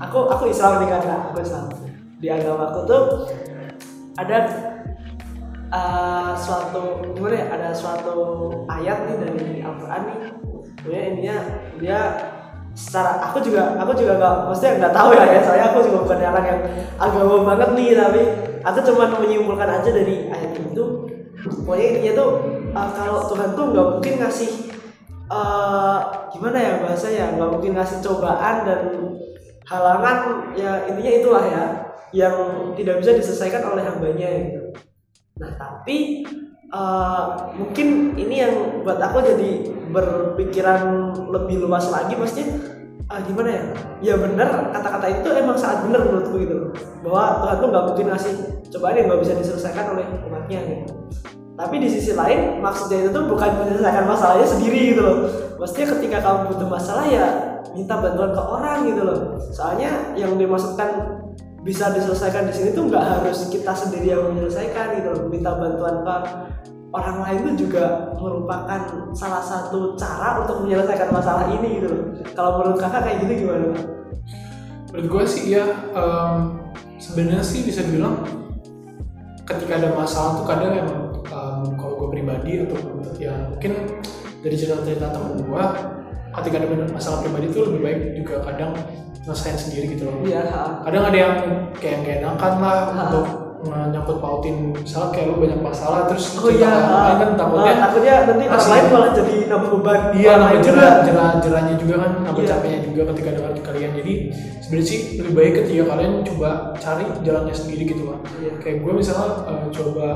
aku aku Islam nih Kak. aku Islam. Di agama aku tuh ada uh, suatu gimana ya ada suatu ayat nih dari Al-Quran nih. Pokoknya intinya dia secara aku juga aku juga nggak maksudnya nggak tahu ya ya. Soalnya aku juga bukan orang yang agama banget nih tapi aku cuma menyimpulkan aja dari ayat itu. Pokoknya intinya tuh uh, kalau Tuhan tuh nggak mungkin ngasih uh, gimana ya bahasanya nggak mungkin ngasih cobaan dan halangan ya intinya itulah ya yang tidak bisa diselesaikan oleh hambanya gitu Nah tapi eh, mungkin ini yang buat aku jadi berpikiran lebih luas lagi maksudnya ah, gimana ya? Ya benar kata-kata itu emang sangat benar menurutku gitu bahwa Tuhan tuh nggak mungkin ngasih cobaan yang nggak bisa diselesaikan oleh umatnya gitu. Tapi di sisi lain maksudnya itu tuh bukan menyelesaikan masalahnya sendiri gitu loh. Maksudnya ketika kamu butuh masalah ya minta bantuan ke orang gitu loh. Soalnya yang dimaksudkan bisa diselesaikan di sini tuh nggak harus kita sendiri yang menyelesaikan gitu loh. Minta bantuan ke orang lain itu juga merupakan salah satu cara untuk menyelesaikan masalah ini gitu loh. Kalau menurut kakak kayak gitu gimana? Menurut gue sih ya em, sebenarnya sih bisa dibilang ketika ada masalah tuh kadang emang pribadi atau ya mungkin dari cerita-cerita temen gue ketika ada masalah pribadi tuh lebih baik juga kadang nyelesain sendiri gitu loh. Iya. Kadang ada yang kayak gak enakan lah Ha. untuk nyangkut pautin misalnya kayak lu banyak masalah terus Oh cerita iya. kan takutnya Ah, takutnya nanti orang lain malah jadi nambah beban. Iya, nambah jerah, jerah, jerahnya juga kan, nambah Iya. capeknya juga ketika dengan kalian. Jadi sebenarnya sih lebih baik ketika kalian coba cari jalannya sendiri gitu lah. Iya. Kayak gue misalnya eh, coba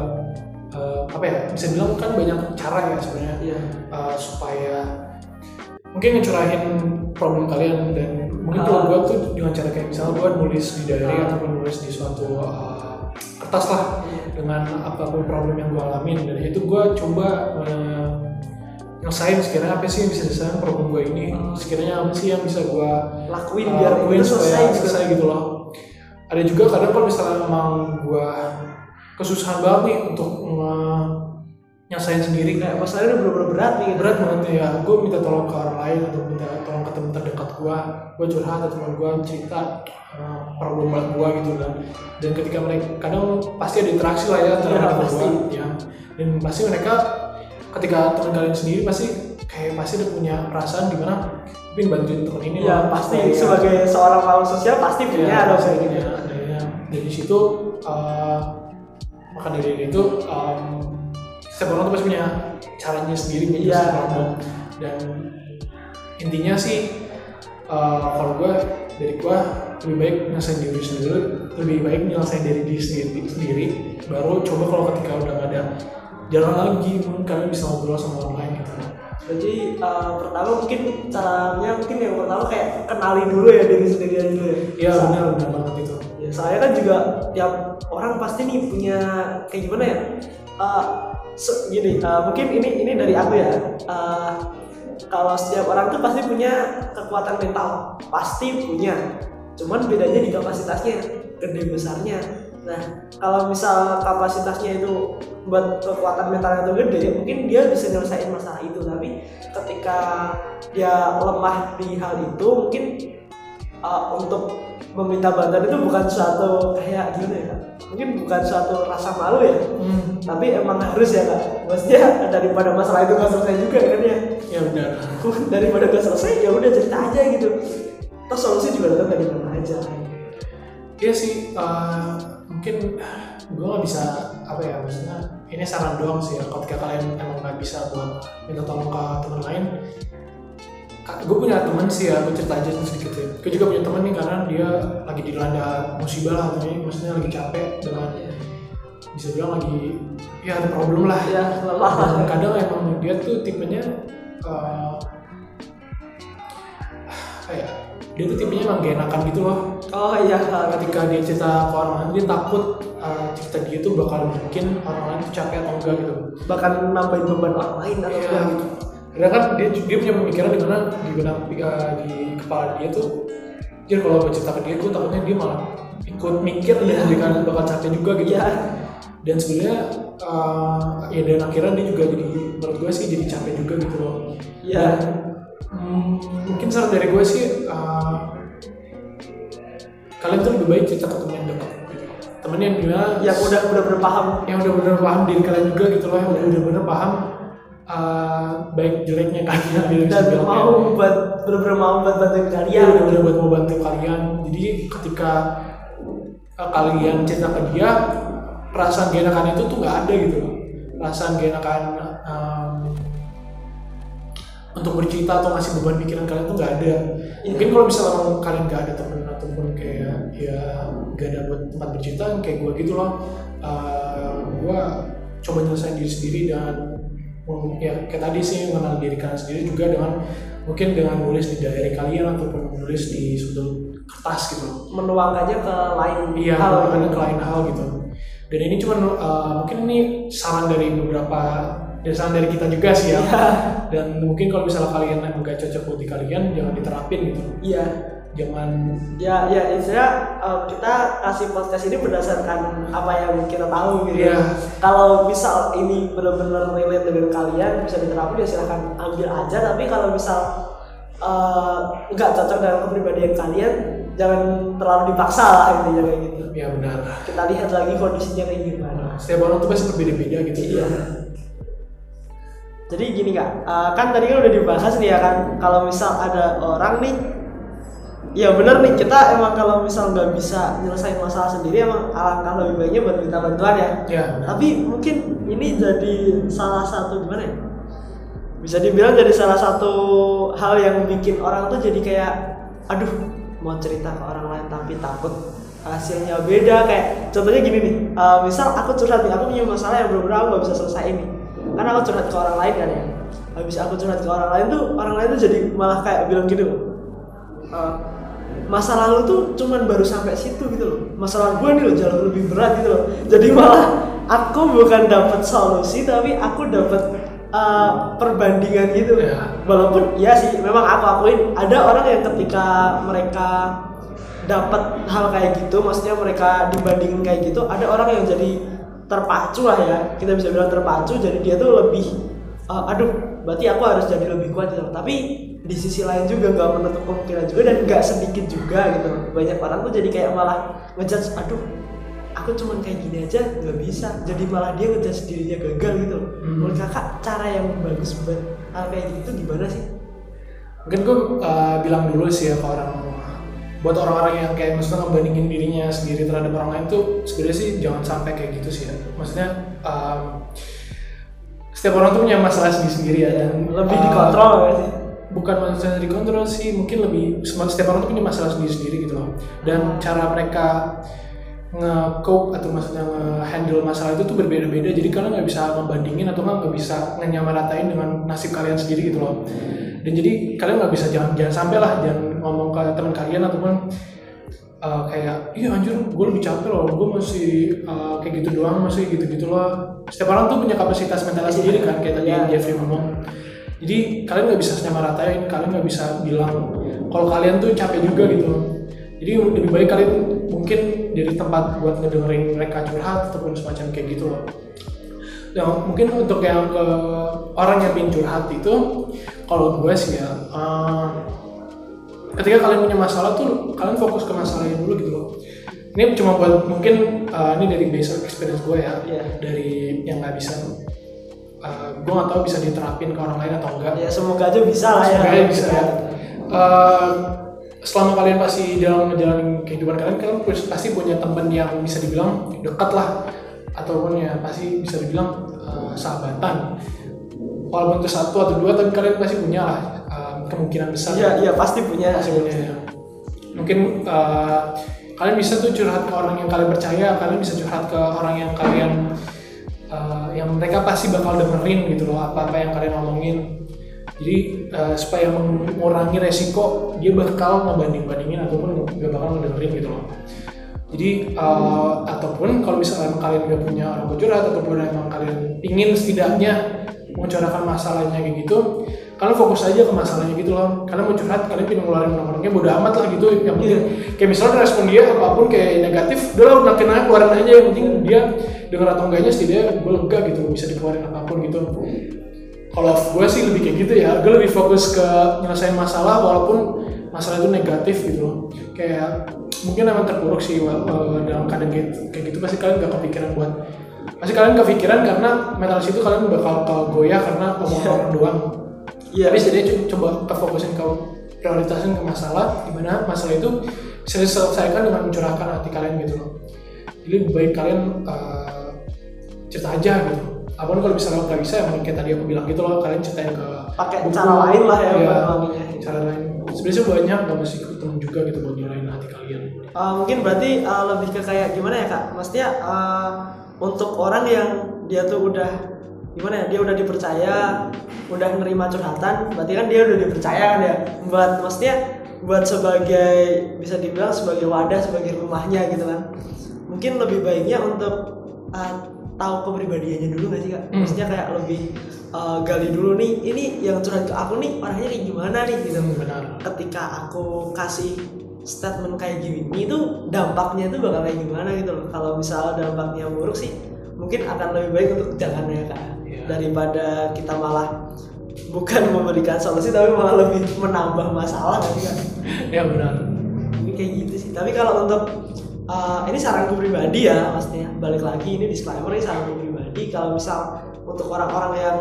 eh, apa ya, bisa bilang kan banyak cara ya sebenarnya Iya. eh, supaya mungkin ngecurahin problem kalian dan mungkin kalau gue tuh dengan cara kayak misalnya gue nulis di diary Ah. ataupun nulis di suatu eh, kertas lah dengan apa pun problem yang gue alamin dari itu gue coba eh, ngerasain sekiranya apa sih yang bisa diselesaikan problem gue ini sekiranya apa sih yang bisa gue lakuin uh, biar lakuin itu selesai supaya gitu. selesai gitu loh ada juga kadang kalau misalnya emang gue kesusahan banget nih untuk nyasain sendiri. Kayak masalahnya udah bener-bener berat nih. Berat banget ya. Gue minta tolong ke orang lain atau minta tolong ke teman terdekat gue gue curhat atau teman gue cerita uh, problem berat gue gitu kan. Dan ketika mereka kadang pasti ada interaksi lah ya antara Iya, teman pasti. gue ya. Dan pasti mereka ketika teman kalian sendiri pasti kayak pasti udah punya perasaan di mana pengen bantuin teman ini loh, pasti supaya- sebagai seorang makhluk sosial pasti punya kayak punya gitu. adanya dari situ uh, maka dari itu um, setiap orang tuh pasti punya caranya sendiri Iya. menyelesaikan problem dan intinya sih uh, kalau gue dari gue lebih baik nyelesain diri sendiri lebih baik nyelesain dari diri sendiri, sendiri baru coba kalau ketika udah gak ada jalan lagi mungkin kalian bisa ngobrol sama orang lain gitu Jadi uh, pertama mungkin caranya mungkin yang pertama kayak kenali dulu ya diri sendiri aja dulu ya. iya benar benar banget itu Ya, saya kan juga tiap orang pasti nih punya kayak gimana ya? Uh, se- gini, uh, mungkin ini ini dari aku ya. Uh, kalau setiap orang tuh pasti punya kekuatan mental, pasti punya. Cuman bedanya di kapasitasnya, gede besarnya. Nah, kalau misal kapasitasnya itu buat kekuatan mentalnya itu gede, mungkin dia bisa nyelesain masalah itu. Tapi ketika dia lemah di hal itu, mungkin uh, untuk meminta bantuan itu bukan suatu kayak gimana ya mungkin bukan suatu rasa malu ya. Hmm, tapi emang harus ya kak. Maksudnya daripada masalah itu nggak selesai juga kan ya? Ya benar. Daripada nggak selesai ya udah cerita aja gitu. Terus solusi juga datang dari mana aja. Iya sih, uh, mungkin gue nggak bisa apa ya maksudnya ini saran doang sih ya. Kalau ketika kalian emang nggak bisa buat minta tolong ke teman lain, gue punya teman sih ya, gue cerita aja sedikit ya. Gue juga punya teman nih karena dia lagi dilanda musibah lah, artinya maksudnya lagi capek dengan bisa bilang lagi ya ada problem lah. ya lelah Dan kadang emang dia tuh tipenya uh, apa ya? Dia tuh tipenya emang gak enakan gitu loh oh iya ketika dia cerita ke orang lain dia takut uh, cerita dia tuh bakal bikin orang lain tuh capek atau enggak gitu bahkan nambahin beban orang lain atau enggak gitu karena kan dia dia punya pemikiran di mana di benak uh, di kepala dia tuh jadi kalau gue cerita ke dia gue takutnya dia malah ikut mikir Iya. dan dia kan bakal capek juga gitu. Iya. Dan sebenarnya uh, ya dan akhirnya dia juga jadi menurut gue sih jadi capek juga gitu loh. Iya. Hmm, mungkin saran dari gue sih uh, kalian tuh lebih baik cerita ke temen yang dekat temen yang gimana yang udah udah berpaham yang udah bener paham diri kalian juga gitu loh yang udah udah bener paham uh, baik jeleknya kalian dan mau buat bener-bener mau buat bantuin dia kalian. Udah udah buat mau bantu kalian. Jadi ketika uh, kalian cerita ke dia perasaan gak enakan itu tuh nggak ada gitu loh. Perasaan gak enakan um, untuk bercerita atau ngasih beban pikiran kalian tuh nggak ada. Mungkin kalau misalnya kalian nggak ada temen ataupun kayak ya gak ada buat tempat bercerita kayak gue gitu loh uh, gue coba nyelesain diri sendiri dan ya kayak tadi sih mengenal diri kalian sendiri juga dengan mungkin dengan nulis di diary kalian ataupun menulis di sudut kertas gitu. Loh menuangkannya ke lain iya hal. ke lain hal gitu. Dan ini cuma uh, mungkin ini saran dari beberapa dan saran dari kita juga sih ya. Iya. dan mungkin kalau misalnya kalian emang gak cocok buat di kalian jangan diterapin gitu. Iya jangan ya ya istilah eh, kita kasih podcast ini berdasarkan apa yang kita tahu gitu Iya. kalau misal ini benar-benar relate dengan kalian bisa diterapin ya silahkan ambil aja. Tapi kalau misal eh, nggak cocok dengan kepribadian kalian jangan terlalu dipaksa lah intinya kayak gitu. Ya benar. Kita lihat lagi kondisinya kayak gimana. Setiap orang tuh pasti berbeda-beda gitu. Iya. Jadi gini kak, eh, kan tadi kan udah dibahas nih ya kan, kalau misal ada orang nih, ya bener nih kita emang kalau misal nggak bisa nyelesain masalah sendiri emang alangkah lebih baiknya buat minta bantuan ya. ya Tapi mungkin ini jadi salah satu gimana ya? Bisa dibilang jadi salah satu hal yang bikin orang tuh jadi kayak, aduh mau cerita ke orang lain tapi takut hasilnya beda kayak contohnya gini nih, eh, misal aku curhat nih, aku punya masalah yang bener-bener aku nggak bisa selesai ini, karena aku curhat ke orang lain kan ya. Habis aku curhat ke orang lain tuh, orang lain tuh jadi malah kayak bilang gini loh, eh, masa lalu tuh cuman baru sampai situ gitu loh. Masalah gue nih loh jauh lebih berat gitu loh. Jadi malah aku bukan dapat solusi tapi aku dapat uh, perbandingan gitu. Ya. walaupun ya sih memang aku akuin ada orang yang ketika mereka dapat hal kayak gitu maksudnya mereka dibandingin kayak gitu ada orang yang jadi terpacu lah ya. Kita bisa bilang terpacu jadi dia tuh lebih uh, aduh berarti aku harus jadi lebih kuat gitu tapi di sisi lain juga nggak menutup kemungkinan juga dan nggak sedikit juga gitu. Banyak orang tuh jadi kayak malah ngejudge aduh aku cuman kayak gini aja nggak bisa. Jadi malah dia ngejudge dirinya gagal gitu loh. Hmm. menurut kakak cara yang bagus buat hal kayak gitu gimana sih? Mungkin gue uh, bilang dulu sih ya ke orang buat orang-orang yang kayak maksudnya ngebandingin dirinya sendiri terhadap orang lain tuh sebenarnya sih jangan sampai kayak gitu sih ya. Maksudnya um, setiap orang tuh punya masalah sendiri-sendiri ya. Dan lebih uh, dikontrol nggak sih bukan masalah dikontrol sih mungkin lebih setiap orang tuh punya masalah sendiri-sendiri gitu loh. Dan cara mereka nge-cope atau maksudnya nge-handle masalah itu tuh berbeda-beda. Jadi kalian nggak bisa membandingin atau nggak bisa ngenyamaratain dengan nasib kalian sendiri gitu loh. Dan jadi kalian nggak bisa jangan jangan sampai lah jangan ngomong ke teman kalian ataupun uh, kayak iya anjir gue lebih capek loh gue masih uh, kayak gitu doang masih gitu gitu loh. Setiap orang tuh punya kapasitas mental sendiri kan kayak tadi Iya. Jeffrey ngomong jadi kalian nggak bisa nyamaratain kalian nggak bisa bilang kalau kalian tuh capek juga gitu. Jadi lebih baik kalian mungkin jadi tempat buat ngedengerin mereka curhat ataupun semacam kayak gitu loh. Nah, mungkin untuk yang ke orang yang ingin curhat itu kalau gue sih ya eh, ketika kalian punya masalah tuh kalian fokus ke masalahnya dulu gitu loh. Ini cuma buat mungkin eh, ini dari basic experience gue ya Iya. dari yang nggak bisa eh, gue nggak tahu bisa diterapin ke orang lain atau enggak. Ya semoga aja bisa lah ya. Semoga aja bisa ya. Eh, selama kalian pasti dalam menjalani kehidupan kalian kalian pasti punya teman yang bisa dibilang dekat lah. Ataupun ya pasti bisa dibilang eh, sahabatan. Walaupun itu satu atau dua tapi kalian pasti punya lah eh, kemungkinan besar. Iya iya pasti punya. Pasti punya ya. mungkin eh, kalian bisa tuh curhat ke orang yang kalian percaya kalian bisa curhat ke orang yang kalian eh, yang mereka pasti bakal dengerin gitu loh apa apa yang kalian omongin. Jadi eh, supaya mengurangi resiko dia bakal ngebanding bandingin ataupun gak bakal ngedengerin gitu loh. Jadi eh, ataupun kalau misalnya kalian gak punya orang curhat ataupun emang kalian ingin setidaknya mencurahkan masalahnya kayak gitu kalian fokus aja ke masalahnya gitu loh. Kalian mau curhat kalian pengen ngeluarin orang-orangnya bodo amat lah gitu. Yang penting kayak misalnya respon dia apa pun kayak negatif udah lah makin aja keluarin aja. Yang penting dia denger atau enggaknya setidaknya gue lega gitu bisa dikeluarin apa pun gitu. Kalau gue sih lebih kayak gitu ya. Gue lebih fokus ke nyelesain masalah walaupun masalah itu negatif gitu loh. Kayak mungkin emang terpuruk sih eh, dalam keadaan kayak, kayak gitu. Pasti kalian gak kepikiran buat pasti kalian kepikiran karena mentalis itu kalian bakal goyah karena omongan orang doang iya. Tapi setidaknya co- coba ke fokusin ke prioritasin ke masalah di mana masalah itu bisa diselesaikan dengan mencurahkan hati kalian gitu loh. Jadi lebih baik kalian eh, cerita aja gitu. Apa pun kalau misalnya nggak bisa emang kayak tadi aku bilang gitu loh kalian ceritain ke pakai cara lain lah ya iya, ngomongnya. cara lain. Sebenarnya banyak gak mesti ketemu juga gitu buat nyalain hati kalian. Uh, mungkin berarti uh, lebih ke kayak gimana ya kak? Maksudnya uh, untuk orang yang dia tuh udah gimana ya? Dia udah dipercaya, udah nerima curhatan, berarti kan dia udah dipercaya kan ya? Buat maksudnya buat sebagai bisa dibilang sebagai wadah, sebagai rumahnya gitu kan? Mungkin lebih baiknya untuk uh, tahu kepribadiannya dulu nggak sih kak? Hmm. Maksudnya kayak lebih uh, gali dulu nih, ini yang curhat ke aku nih orangnya kayak gimana nih gitu benar ketika aku kasih statement kayak gini itu dampaknya itu bakal kayak gimana gitu loh kalau misalnya dampaknya buruk sih mungkin akan lebih baik untuk jangan ya kak. Daripada kita malah bukan memberikan solusi tapi malah lebih menambah masalah kan kan ya benar. Mungkin kayak gitu sih. Tapi kalau untuk uh, ini saranku pribadi ya maksudnya balik lagi ini disclaimer ini saranku pribadi. Kalau misal untuk orang-orang yang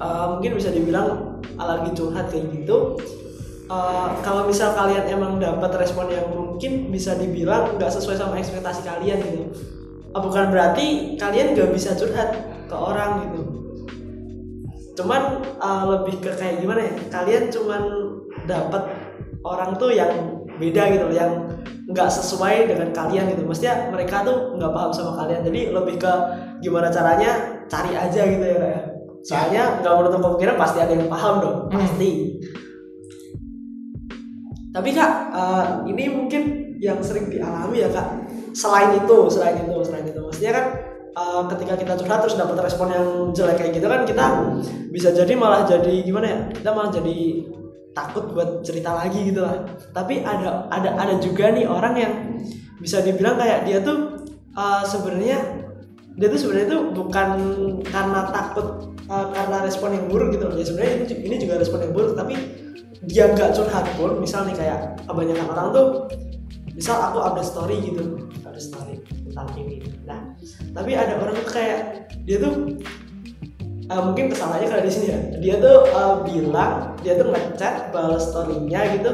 uh, mungkin bisa dibilang alergi curhat kayak gitu uh, kalau misal kalian emang dapat respon yang mungkin bisa dibilang nggak sesuai sama ekspektasi kalian gitu. Uh, bukan berarti kalian nggak bisa curhat ke orang gitu. Cuman uh, lebih ke kayak gimana ya? Kalian cuman dapat orang tuh yang beda gitu loh yang nggak sesuai dengan kalian gitu. Maksudnya mereka tuh nggak paham sama kalian. Jadi lebih ke gimana caranya? Cari aja gitu ya kayak soalnya nggak menutup kemungkinan pasti ada yang paham dong Hmm. pasti. Tapi kak uh, ini mungkin yang sering dialami ya kak. Selain itu selain itu selain itu. Maksudnya kan uh, ketika kita curhat terus dapat respon yang jelek kayak gitu kan kita bisa jadi malah jadi gimana ya kita malah jadi takut buat cerita lagi gitu lah. Tapi ada ada ada juga nih orang yang bisa dibilang kayak dia tuh uh, sebenarnya dia tuh sebenarnya tuh bukan karena takut uh, karena respon yang buruk gitu ya sebenarnya ini, ini juga respon yang buruk tapi dia nggak curhat pun misal nih kayak kebanyakan orang tuh misal aku update story gitu update story tentang ini nah tapi ada orang tuh kayak dia tuh uh, mungkin kesalahannya kalau di sini ya. Dia tuh uh, bilang dia tuh ngechat balas storynya gitu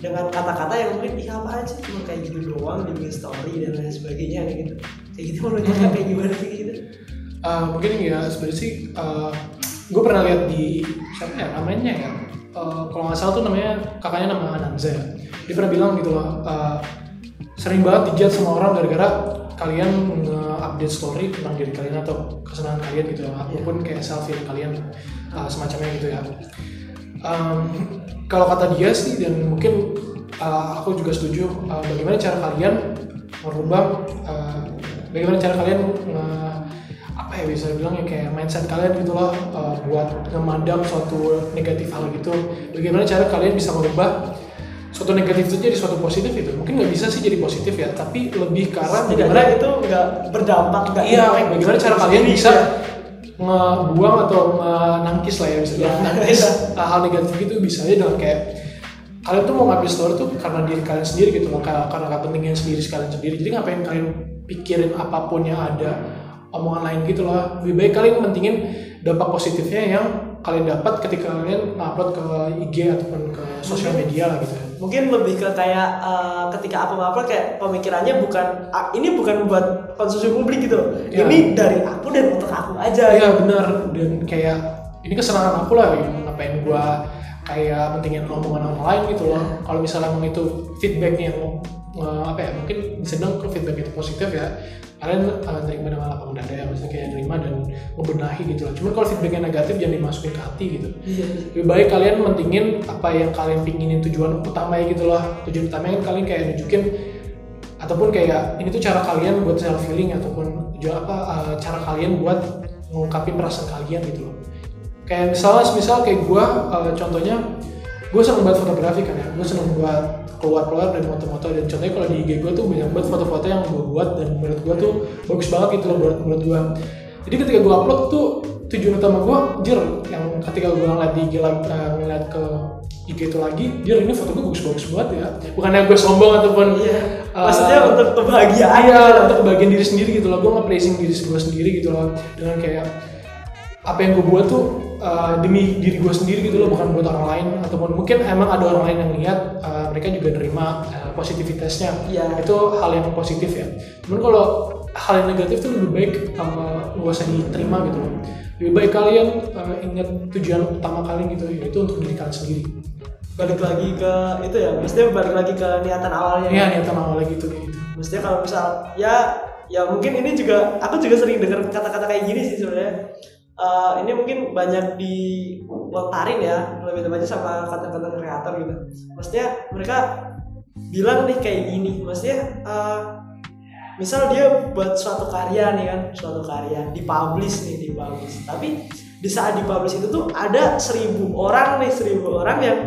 dengan kata-kata yang mungkin ih apa aja cuma kayak gitu doang di story dan lain sebagainya gitu. Kayak gitu menurutnya kayak gimana kayak gitu? Uh, mungkin ya sebenarnya sih uh, gue pernah lihat di siapa ya namanya ya? Uh, kalau nggak salah tuh namanya kakaknya nama Ananza ya dia pernah bilang gitu loh uh, sering banget dijat sama orang gara-gara kalian nge-update story tentang diri kalian atau kesenangan kalian gitu ya. Ataupun kayak selfie kalian uh, semacamnya gitu ya. Um, kalau kata dia sih dan mungkin uh, aku juga setuju uh, bagaimana cara kalian merubah uh, bagaimana cara kalian uh, apa ya bisa bilang ya kayak mindset kalian gitu loh uh, buat memandang suatu negatif hal gitu. Bagaimana cara kalian bisa merubah suatu negatif itu jadi suatu positif itu mungkin nggak bisa sih jadi positif ya tapi lebih karena bagaimana itu nggak berdampak nggak iya bagaimana cara kalian bisa ngebuang atau menangkis lah ya bisa ya, nangkis ya. hal negatif itu bisa aja dengan kayak kalian tuh mau ngambil story tuh karena diri kalian sendiri gitu loh karena karena kepentingan sendiri kalian sendiri. Jadi ngapain kalian pikirin apa pun yang ada omongan lain gitu loh. Lebih baik kalian mentingin dampak positifnya yang kalian dapat ketika kalian upload ke IG ataupun ke sosial media lah gitu mungkin lebih ke kayak uh, ketika aku upload kayak pemikirannya bukan uh, ini bukan buat konsumsi publik gitu ya. ini dari aku dan untuk aku aja iya gitu. benar dan kayak ini kesenangan aku lah gitu. ngapain gua kayak pentingin omongan orang lain gitu loh kalau misalnya emang itu feedbacknya yang uh, apa ya mungkin bisa bilang feedback itu positif ya. Kalian uh, terima dengan lapang dada ya maksudnya kayak terima dan membenahi gitu lah cuman kalau feedbacknya negatif jangan dimasukin ke hati gitu. Iya. lebih baik kalian mentingin apa yang kalian pinginin tujuan utama ya gitu loh. Tujuan utama kan kalian kayak nunjukin ataupun kayak ini tuh cara kalian buat self healing ataupun tujuan apa uh, cara kalian buat mengungkapin perasaan kalian gitu loh. Kayak misalnya misal kayak gue uh, contohnya gue seneng buat fotografi kan ya. Gue seneng buat keluar-keluar dan foto-foto. Dan contohnya kalau di IG gue tuh banyak banget foto-foto yang gue buat dan menurut gue tuh bagus banget gitu loh menurut, menurut gue jadi ketika gue upload tuh tujuan utama gue jir yang ketika gue ngeliat di IG lagi uh, ngeliat ke IG itu lagi jir ini foto gue bagus-bagus banget ya. Bukannya gue sombong ataupun iya. uh, maksudnya untuk kebahagiaan iya untuk kebahagiaan diri sendiri gitu loh. Gue nge-praising diri gue sendiri gitu loh. Dengan kayak apa yang gue buat tuh uh, demi diri gue sendiri gitu loh bukan buat orang lain. Ataupun mungkin emang ada orang lain yang lihat uh, mereka juga nerima uh, positivitasnya yeah. itu hal yang positif ya. Cuman kalau hal yang negatif tuh lebih baik uh, gak usah diterima gitu loh. Lebih baik kalian uh, ingat tujuan utama kalian gitu yaitu untuk diri kalian sendiri. Balik lagi ke itu ya maksudnya balik lagi ke niatan awalnya iya niatan awalnya gitu gitu. Maksudnya kalau misal ya ya mungkin ini juga aku juga sering dengar kata-kata kayak gini sih sebenarnya uh, ini mungkin banyak dilontarin ya lebih tepatnya sama konten-konten kreator gitu. Maksudnya mereka bilang nih kayak gini maksudnya uh, misal dia buat suatu karya nih kan suatu karya dipublish nih dipublish. Tapi di saat dipublish itu tuh ada seribu orang nih seribu orang yang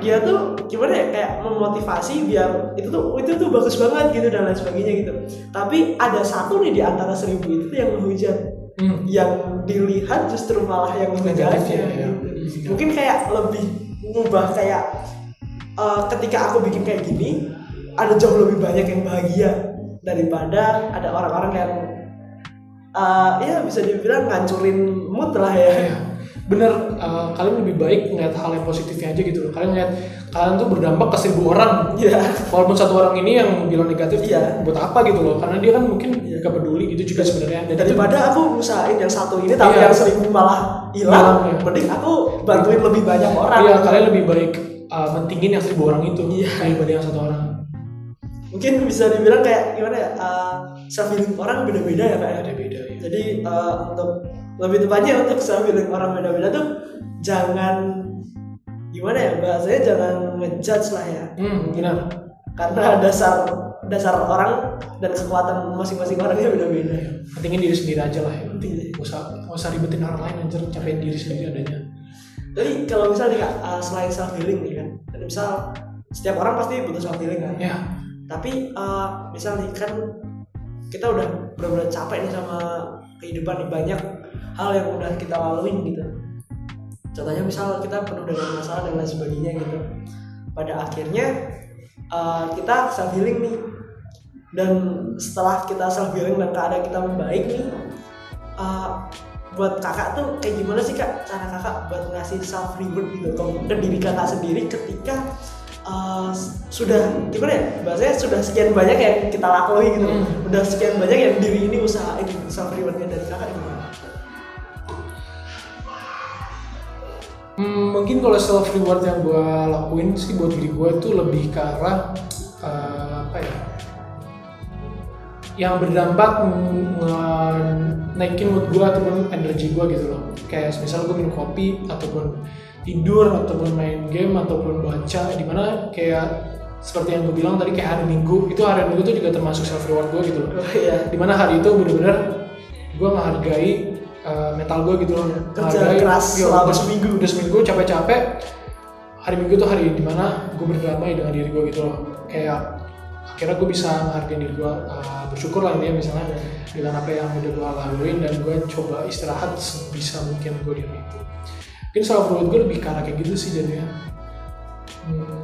dia tuh gimana ya kayak memotivasi biar itu tuh itu tuh bagus banget gitu dan lain sebagainya gitu. Tapi ada satu nih di antara seribu itu tuh yang menghujat hmm. yang dilihat justru malah yang negatif ya, ya. Mungkin kayak lebih mengubah kayak uh, ketika aku bikin kayak gini ada jauh lebih banyak yang bahagia daripada ada orang-orang yang uh, ya bisa dibilang ngancurin mood lah ya, ya bener uh, kalian lebih baik ngeliat hal yang positifnya aja gitu loh kalian ngeliat kalian tuh berdampak ke seribu orang Iya yeah. walaupun satu orang ini yang bilang negatif yeah. buat apa gitu loh karena dia kan mungkin yeah. gak peduli gitu juga sebenarnya dan daripada itu, aku usahain yang satu ini tapi yeah. yang seribu malah hilang ya. mending aku bantuin lebih banyak orang iya kalian lebih baik uh, mentingin yang seribu orang itu yeah. daripada yang satu orang mungkin bisa dibilang kayak gimana ya uh, self healing orang beda-beda ya kayak ya? beda-beda ya. jadi uh, untuk lebih tepatnya untuk self healing orang beda-beda tuh jangan gimana ya bahasanya jangan ngejudge lah ya. Hmm, benar karena dasar dasar orang dan kekuatan masing-masing orangnya beda-beda. Pentingin diri sendiri aja lah ya. Penting. Gak usah gak usah ribetin orang lain anjir. Capain diri sendiri adanya. Jadi kalau misalnya kak uh, selain self healing nih kan dan misal setiap orang pasti butuh self healing kan? Ya. Tapi uh, misal nih kan kita udah benar-benar capek nih sama kehidupan nih banyak hal yang udah kita laluin gitu contohnya misal kita penuh dengan masalah dan lain sebagainya gitu. Pada akhirnya uh, kita self healing nih. Dan setelah kita self healing dan keadaan kita membaik nih uh, buat kakak tuh kayak gimana sih kak? Cara kakak buat ngasih self reward gitu ke diri kakak sendiri ketika uh, sudah gimana ya? Bahasanya sudah sekian banyak yang kita lakoni gitu. Hmm. udah sekian banyak yang diri ini usahain self rewardnya dari kakak gimana Hmm, mungkin kalau self reward yang gue lakuin sih buat diri gue itu lebih ke arah eh, apa ya? Yang berdampak naikin mood gue ataupun energi gue gitu loh. Kayak misal gue minum kopi ataupun tidur ataupun main game ataupun baca di mana kayak seperti yang gue bilang tadi kayak hari minggu itu hari minggu itu juga termasuk self reward gue gitu loh. Oh, iya. Di mana hari itu bener-bener gue menghargai uh, mental gue gitu loh. Kerja Menghargai- keras iya, selama seminggu. udah seminggu capek-capek. Hari minggu tuh hari di mana gue berdamai dengan diri gue gitu loh. Kayak akhirnya gue bisa menghargai diri gue uh, bersyukur lah intinya misalnya dengan apa yang udah gue laluin dan gue coba istirahat sebisa mungkin gue di hari itu. Mungkin self reward gue lebih arah kayak gitu sih jadinya. Hmm,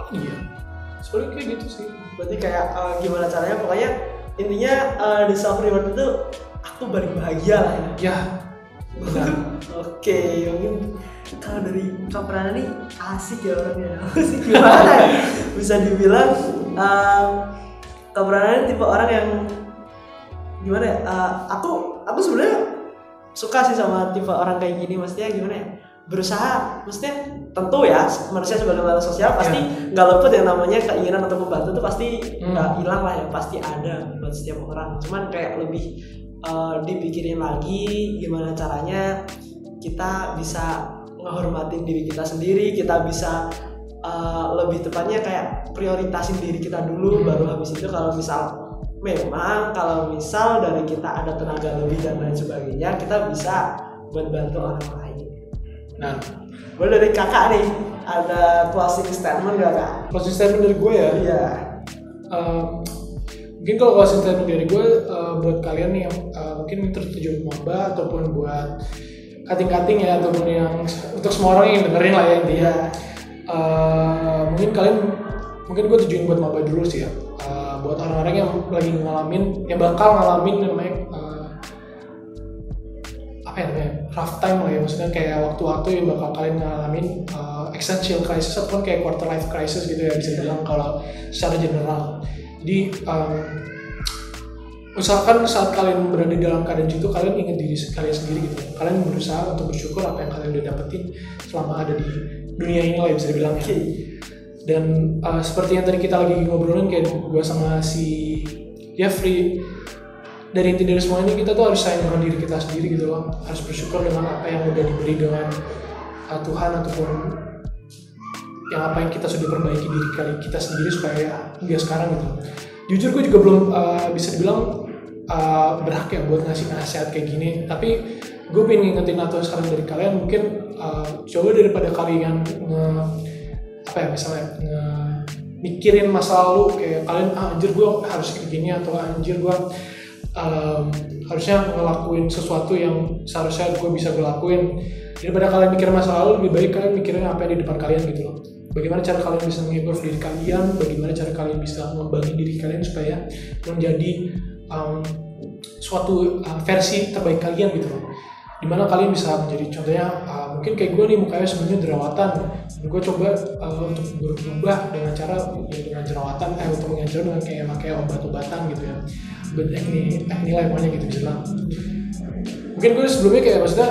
apa iya. Sebenarnya kayak gitu sih. Berarti kayak uh, gimana caranya? Pokoknya intinya uh, di self reward itu aku paling bahagia lah ya ya Oke, mungkin kalau dari Kak Prana nih asik ya orangnya. Asik gimana ya? Bisa dibilang um, Kak Prana ini tipe orang yang gimana ya? Uh, aku aku sebenarnya suka sih sama tipe orang kayak gini. Maksudnya gimana ya? Berusaha, maksudnya tentu ya manusia sebagai makhluk sosial pasti nggak luput yang namanya keinginan untuk membantu itu pasti Hmm. nggak hilang lah ya, pasti ada buat setiap orang. Cuman kayak lebih uh, dipikirin lagi gimana caranya kita bisa ngehormatin diri kita sendiri kita bisa uh, lebih tepatnya kayak prioritasin diri kita dulu Hmm. baru habis itu kalau misal memang kalau misal dari kita ada tenaga lebih dan lain sebagainya kita bisa buat bantu orang lain nah boleh dari kakak nih ada closing statement gak kak? closing statement dari gue ya Iya Um, mungkin kalau closing statement dari gue uh, buat kalian nih yang uh, mungkin tertuju maba ataupun buat cutting-cutting ya ataupun yang untuk semua orang yang dengerin lah ya Iya Uh, mungkin kalian mungkin gue tujuin buat maba dulu sih ya. Uh, buat orang-orang yang lagi ngalamin yang bakal ngalamin namanya uh, apa ya namanya rough time lah ya. Maksudnya kayak waktu-waktu yang bakal kalian ngalamin uh, existential crisis ataupun kayak quarter life crisis gitu ya bisa dibilang kalau secara general jadi um, usahakan saat kalian berada dalam keadaan itu kalian ingat diri kalian sendiri gitu kalian berusaha untuk bersyukur apa yang kalian udah dapetin selama ada di dunia ini lah ya bisa dibilang ya. Dan uh, seperti yang tadi kita lagi ngobrolin kayak gue sama si Jeffrey dari inti dari semua ini kita tuh harus sayang dengan diri kita sendiri gitu loh. Harus bersyukur dengan apa yang udah diberi dengan uh, Tuhan ataupun yang apa yang kita sudah perbaiki diri kali kita sendiri supaya hingga sekarang gitu. Jujur gue juga belum uh, bisa dibilang uh, berhak ya buat ngasih nasihat kayak gini. Tapi gue pengen ngingetin atau sekarang dari kalian mungkin uh, coba daripada kalian nge apa ya misalnya nge mikirin masa lalu kayak kalian ah, anjir gue harus kayak gini atau anjir gue um, harusnya ngelakuin sesuatu yang seharusnya gue bisa gue lakuin. Daripada kalian mikir masa lalu lebih baik kalian mikirin apa yang di depan kalian gitu loh bagaimana cara kalian bisa mengimprove diri kalian? Bagaimana cara kalian bisa membangun diri kalian supaya menjadi um, suatu uh, versi terbaik kalian gitu loh. Di mana kalian bisa menjadi contohnya uh, mungkin kayak gue nih mukanya sebenarnya jerawatan. Dan gue coba uh, untuk berubah dengan cara ya, dengan jerawatan eh untuk mengajar dengan kayak pakai obat-obatan gitu ya. Obat acne acne lah pokoknya gitu bilang mungkin gue sebelumnya kayak maksudnya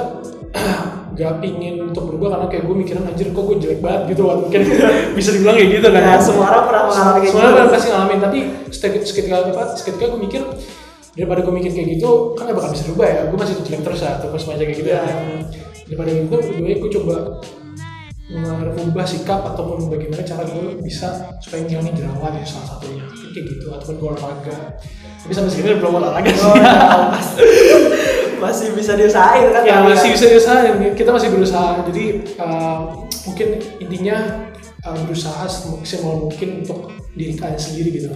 gak pingin untuk berubah karena kayak gue mikirin anjir kok gue jelek banget gitu kan mungkin bisa dibilang kayak gitu kan Ya, semua orang pernah mengalami kayak semua gitu. orang pasti ngalamin. Tapi seketika apa seketika gue mikir daripada gue mikir kayak gitu kan gak bakal bisa berubah ya. Gue masih jelek terus ya atau semacam kayak gitu ya. Iya. daripada gitu baik gue coba merubah sikap ataupun bagaimana cara gue bisa supaya ngilangin jerawat ya salah satunya. Kayak gitu ataupun gue olahraga. Tapi sampai segini belum olahraga sih? Oh, ya, mas- masih bisa diusahain kan? ya masih bisa diusahain. Kita masih berusaha. Jadi uh, mungkin intinya uh, berusaha semaksimal mungkin untuk diri kalian sendiri gitu.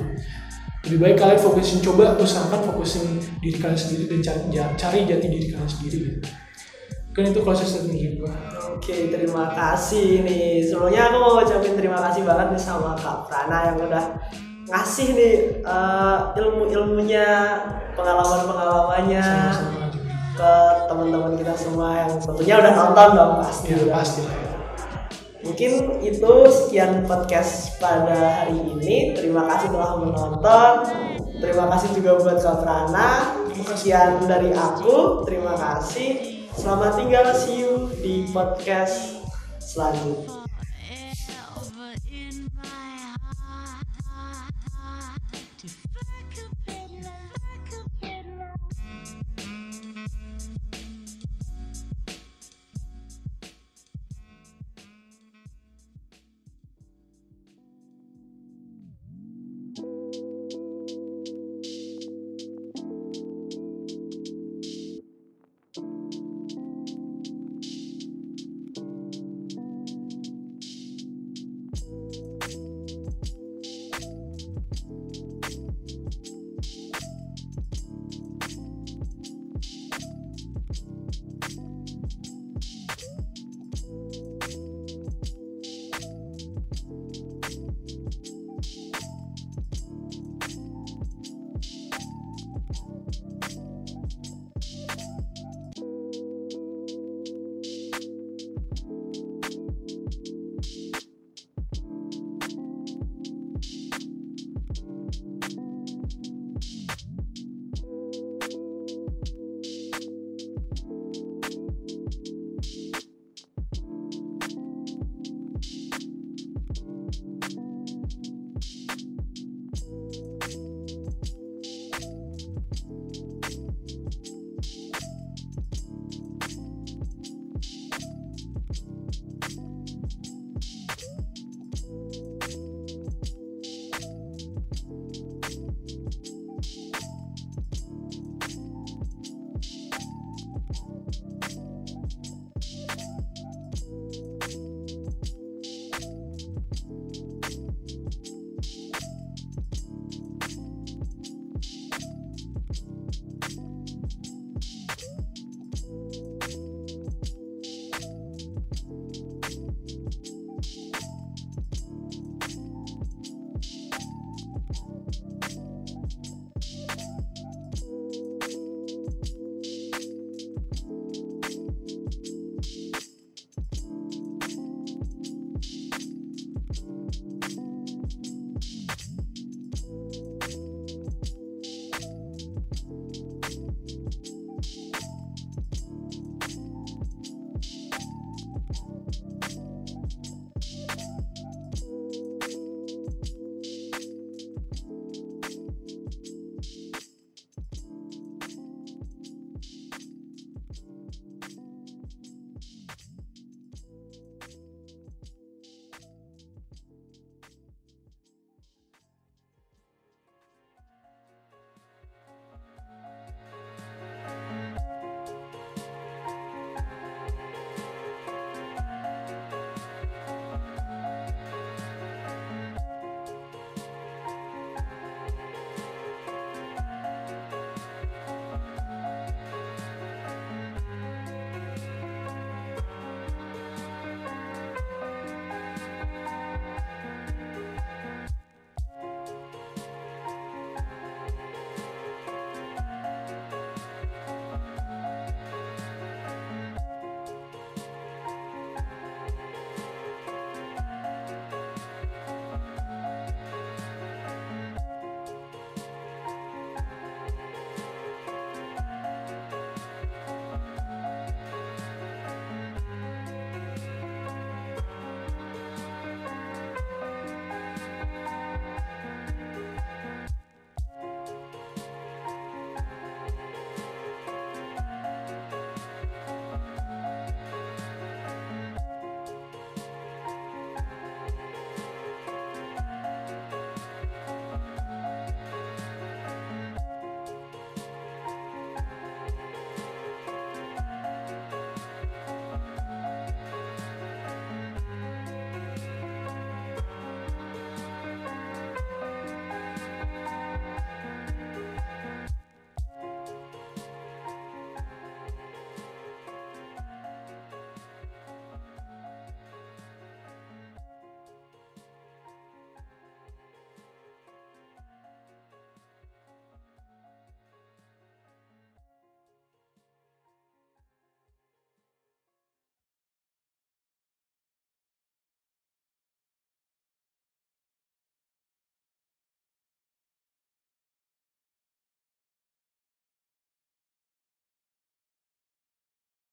Lebih baik kalian fokusin coba usahakan fokusin diri kalian sendiri dan cari, cari jati diri kalian sendiri gitu. Kan itu proses dari gue Oke, terima kasih nih. Sebelumnya aku mau ucapin terima kasih banget nih sama Kak Prana yang udah ngasih nih eh, ilmu-ilmunya, pengalaman-pengalamannya ke teman-teman kita semua yang tentunya udah nonton dong pasti. ya pasti lah ya Mungkin itu sekian podcast pada hari ini. Terima kasih telah menonton. Terima kasih juga buat Kak Prana. Sekian dari aku. Terima kasih. Selamat tinggal. See you di podcast selanjutnya.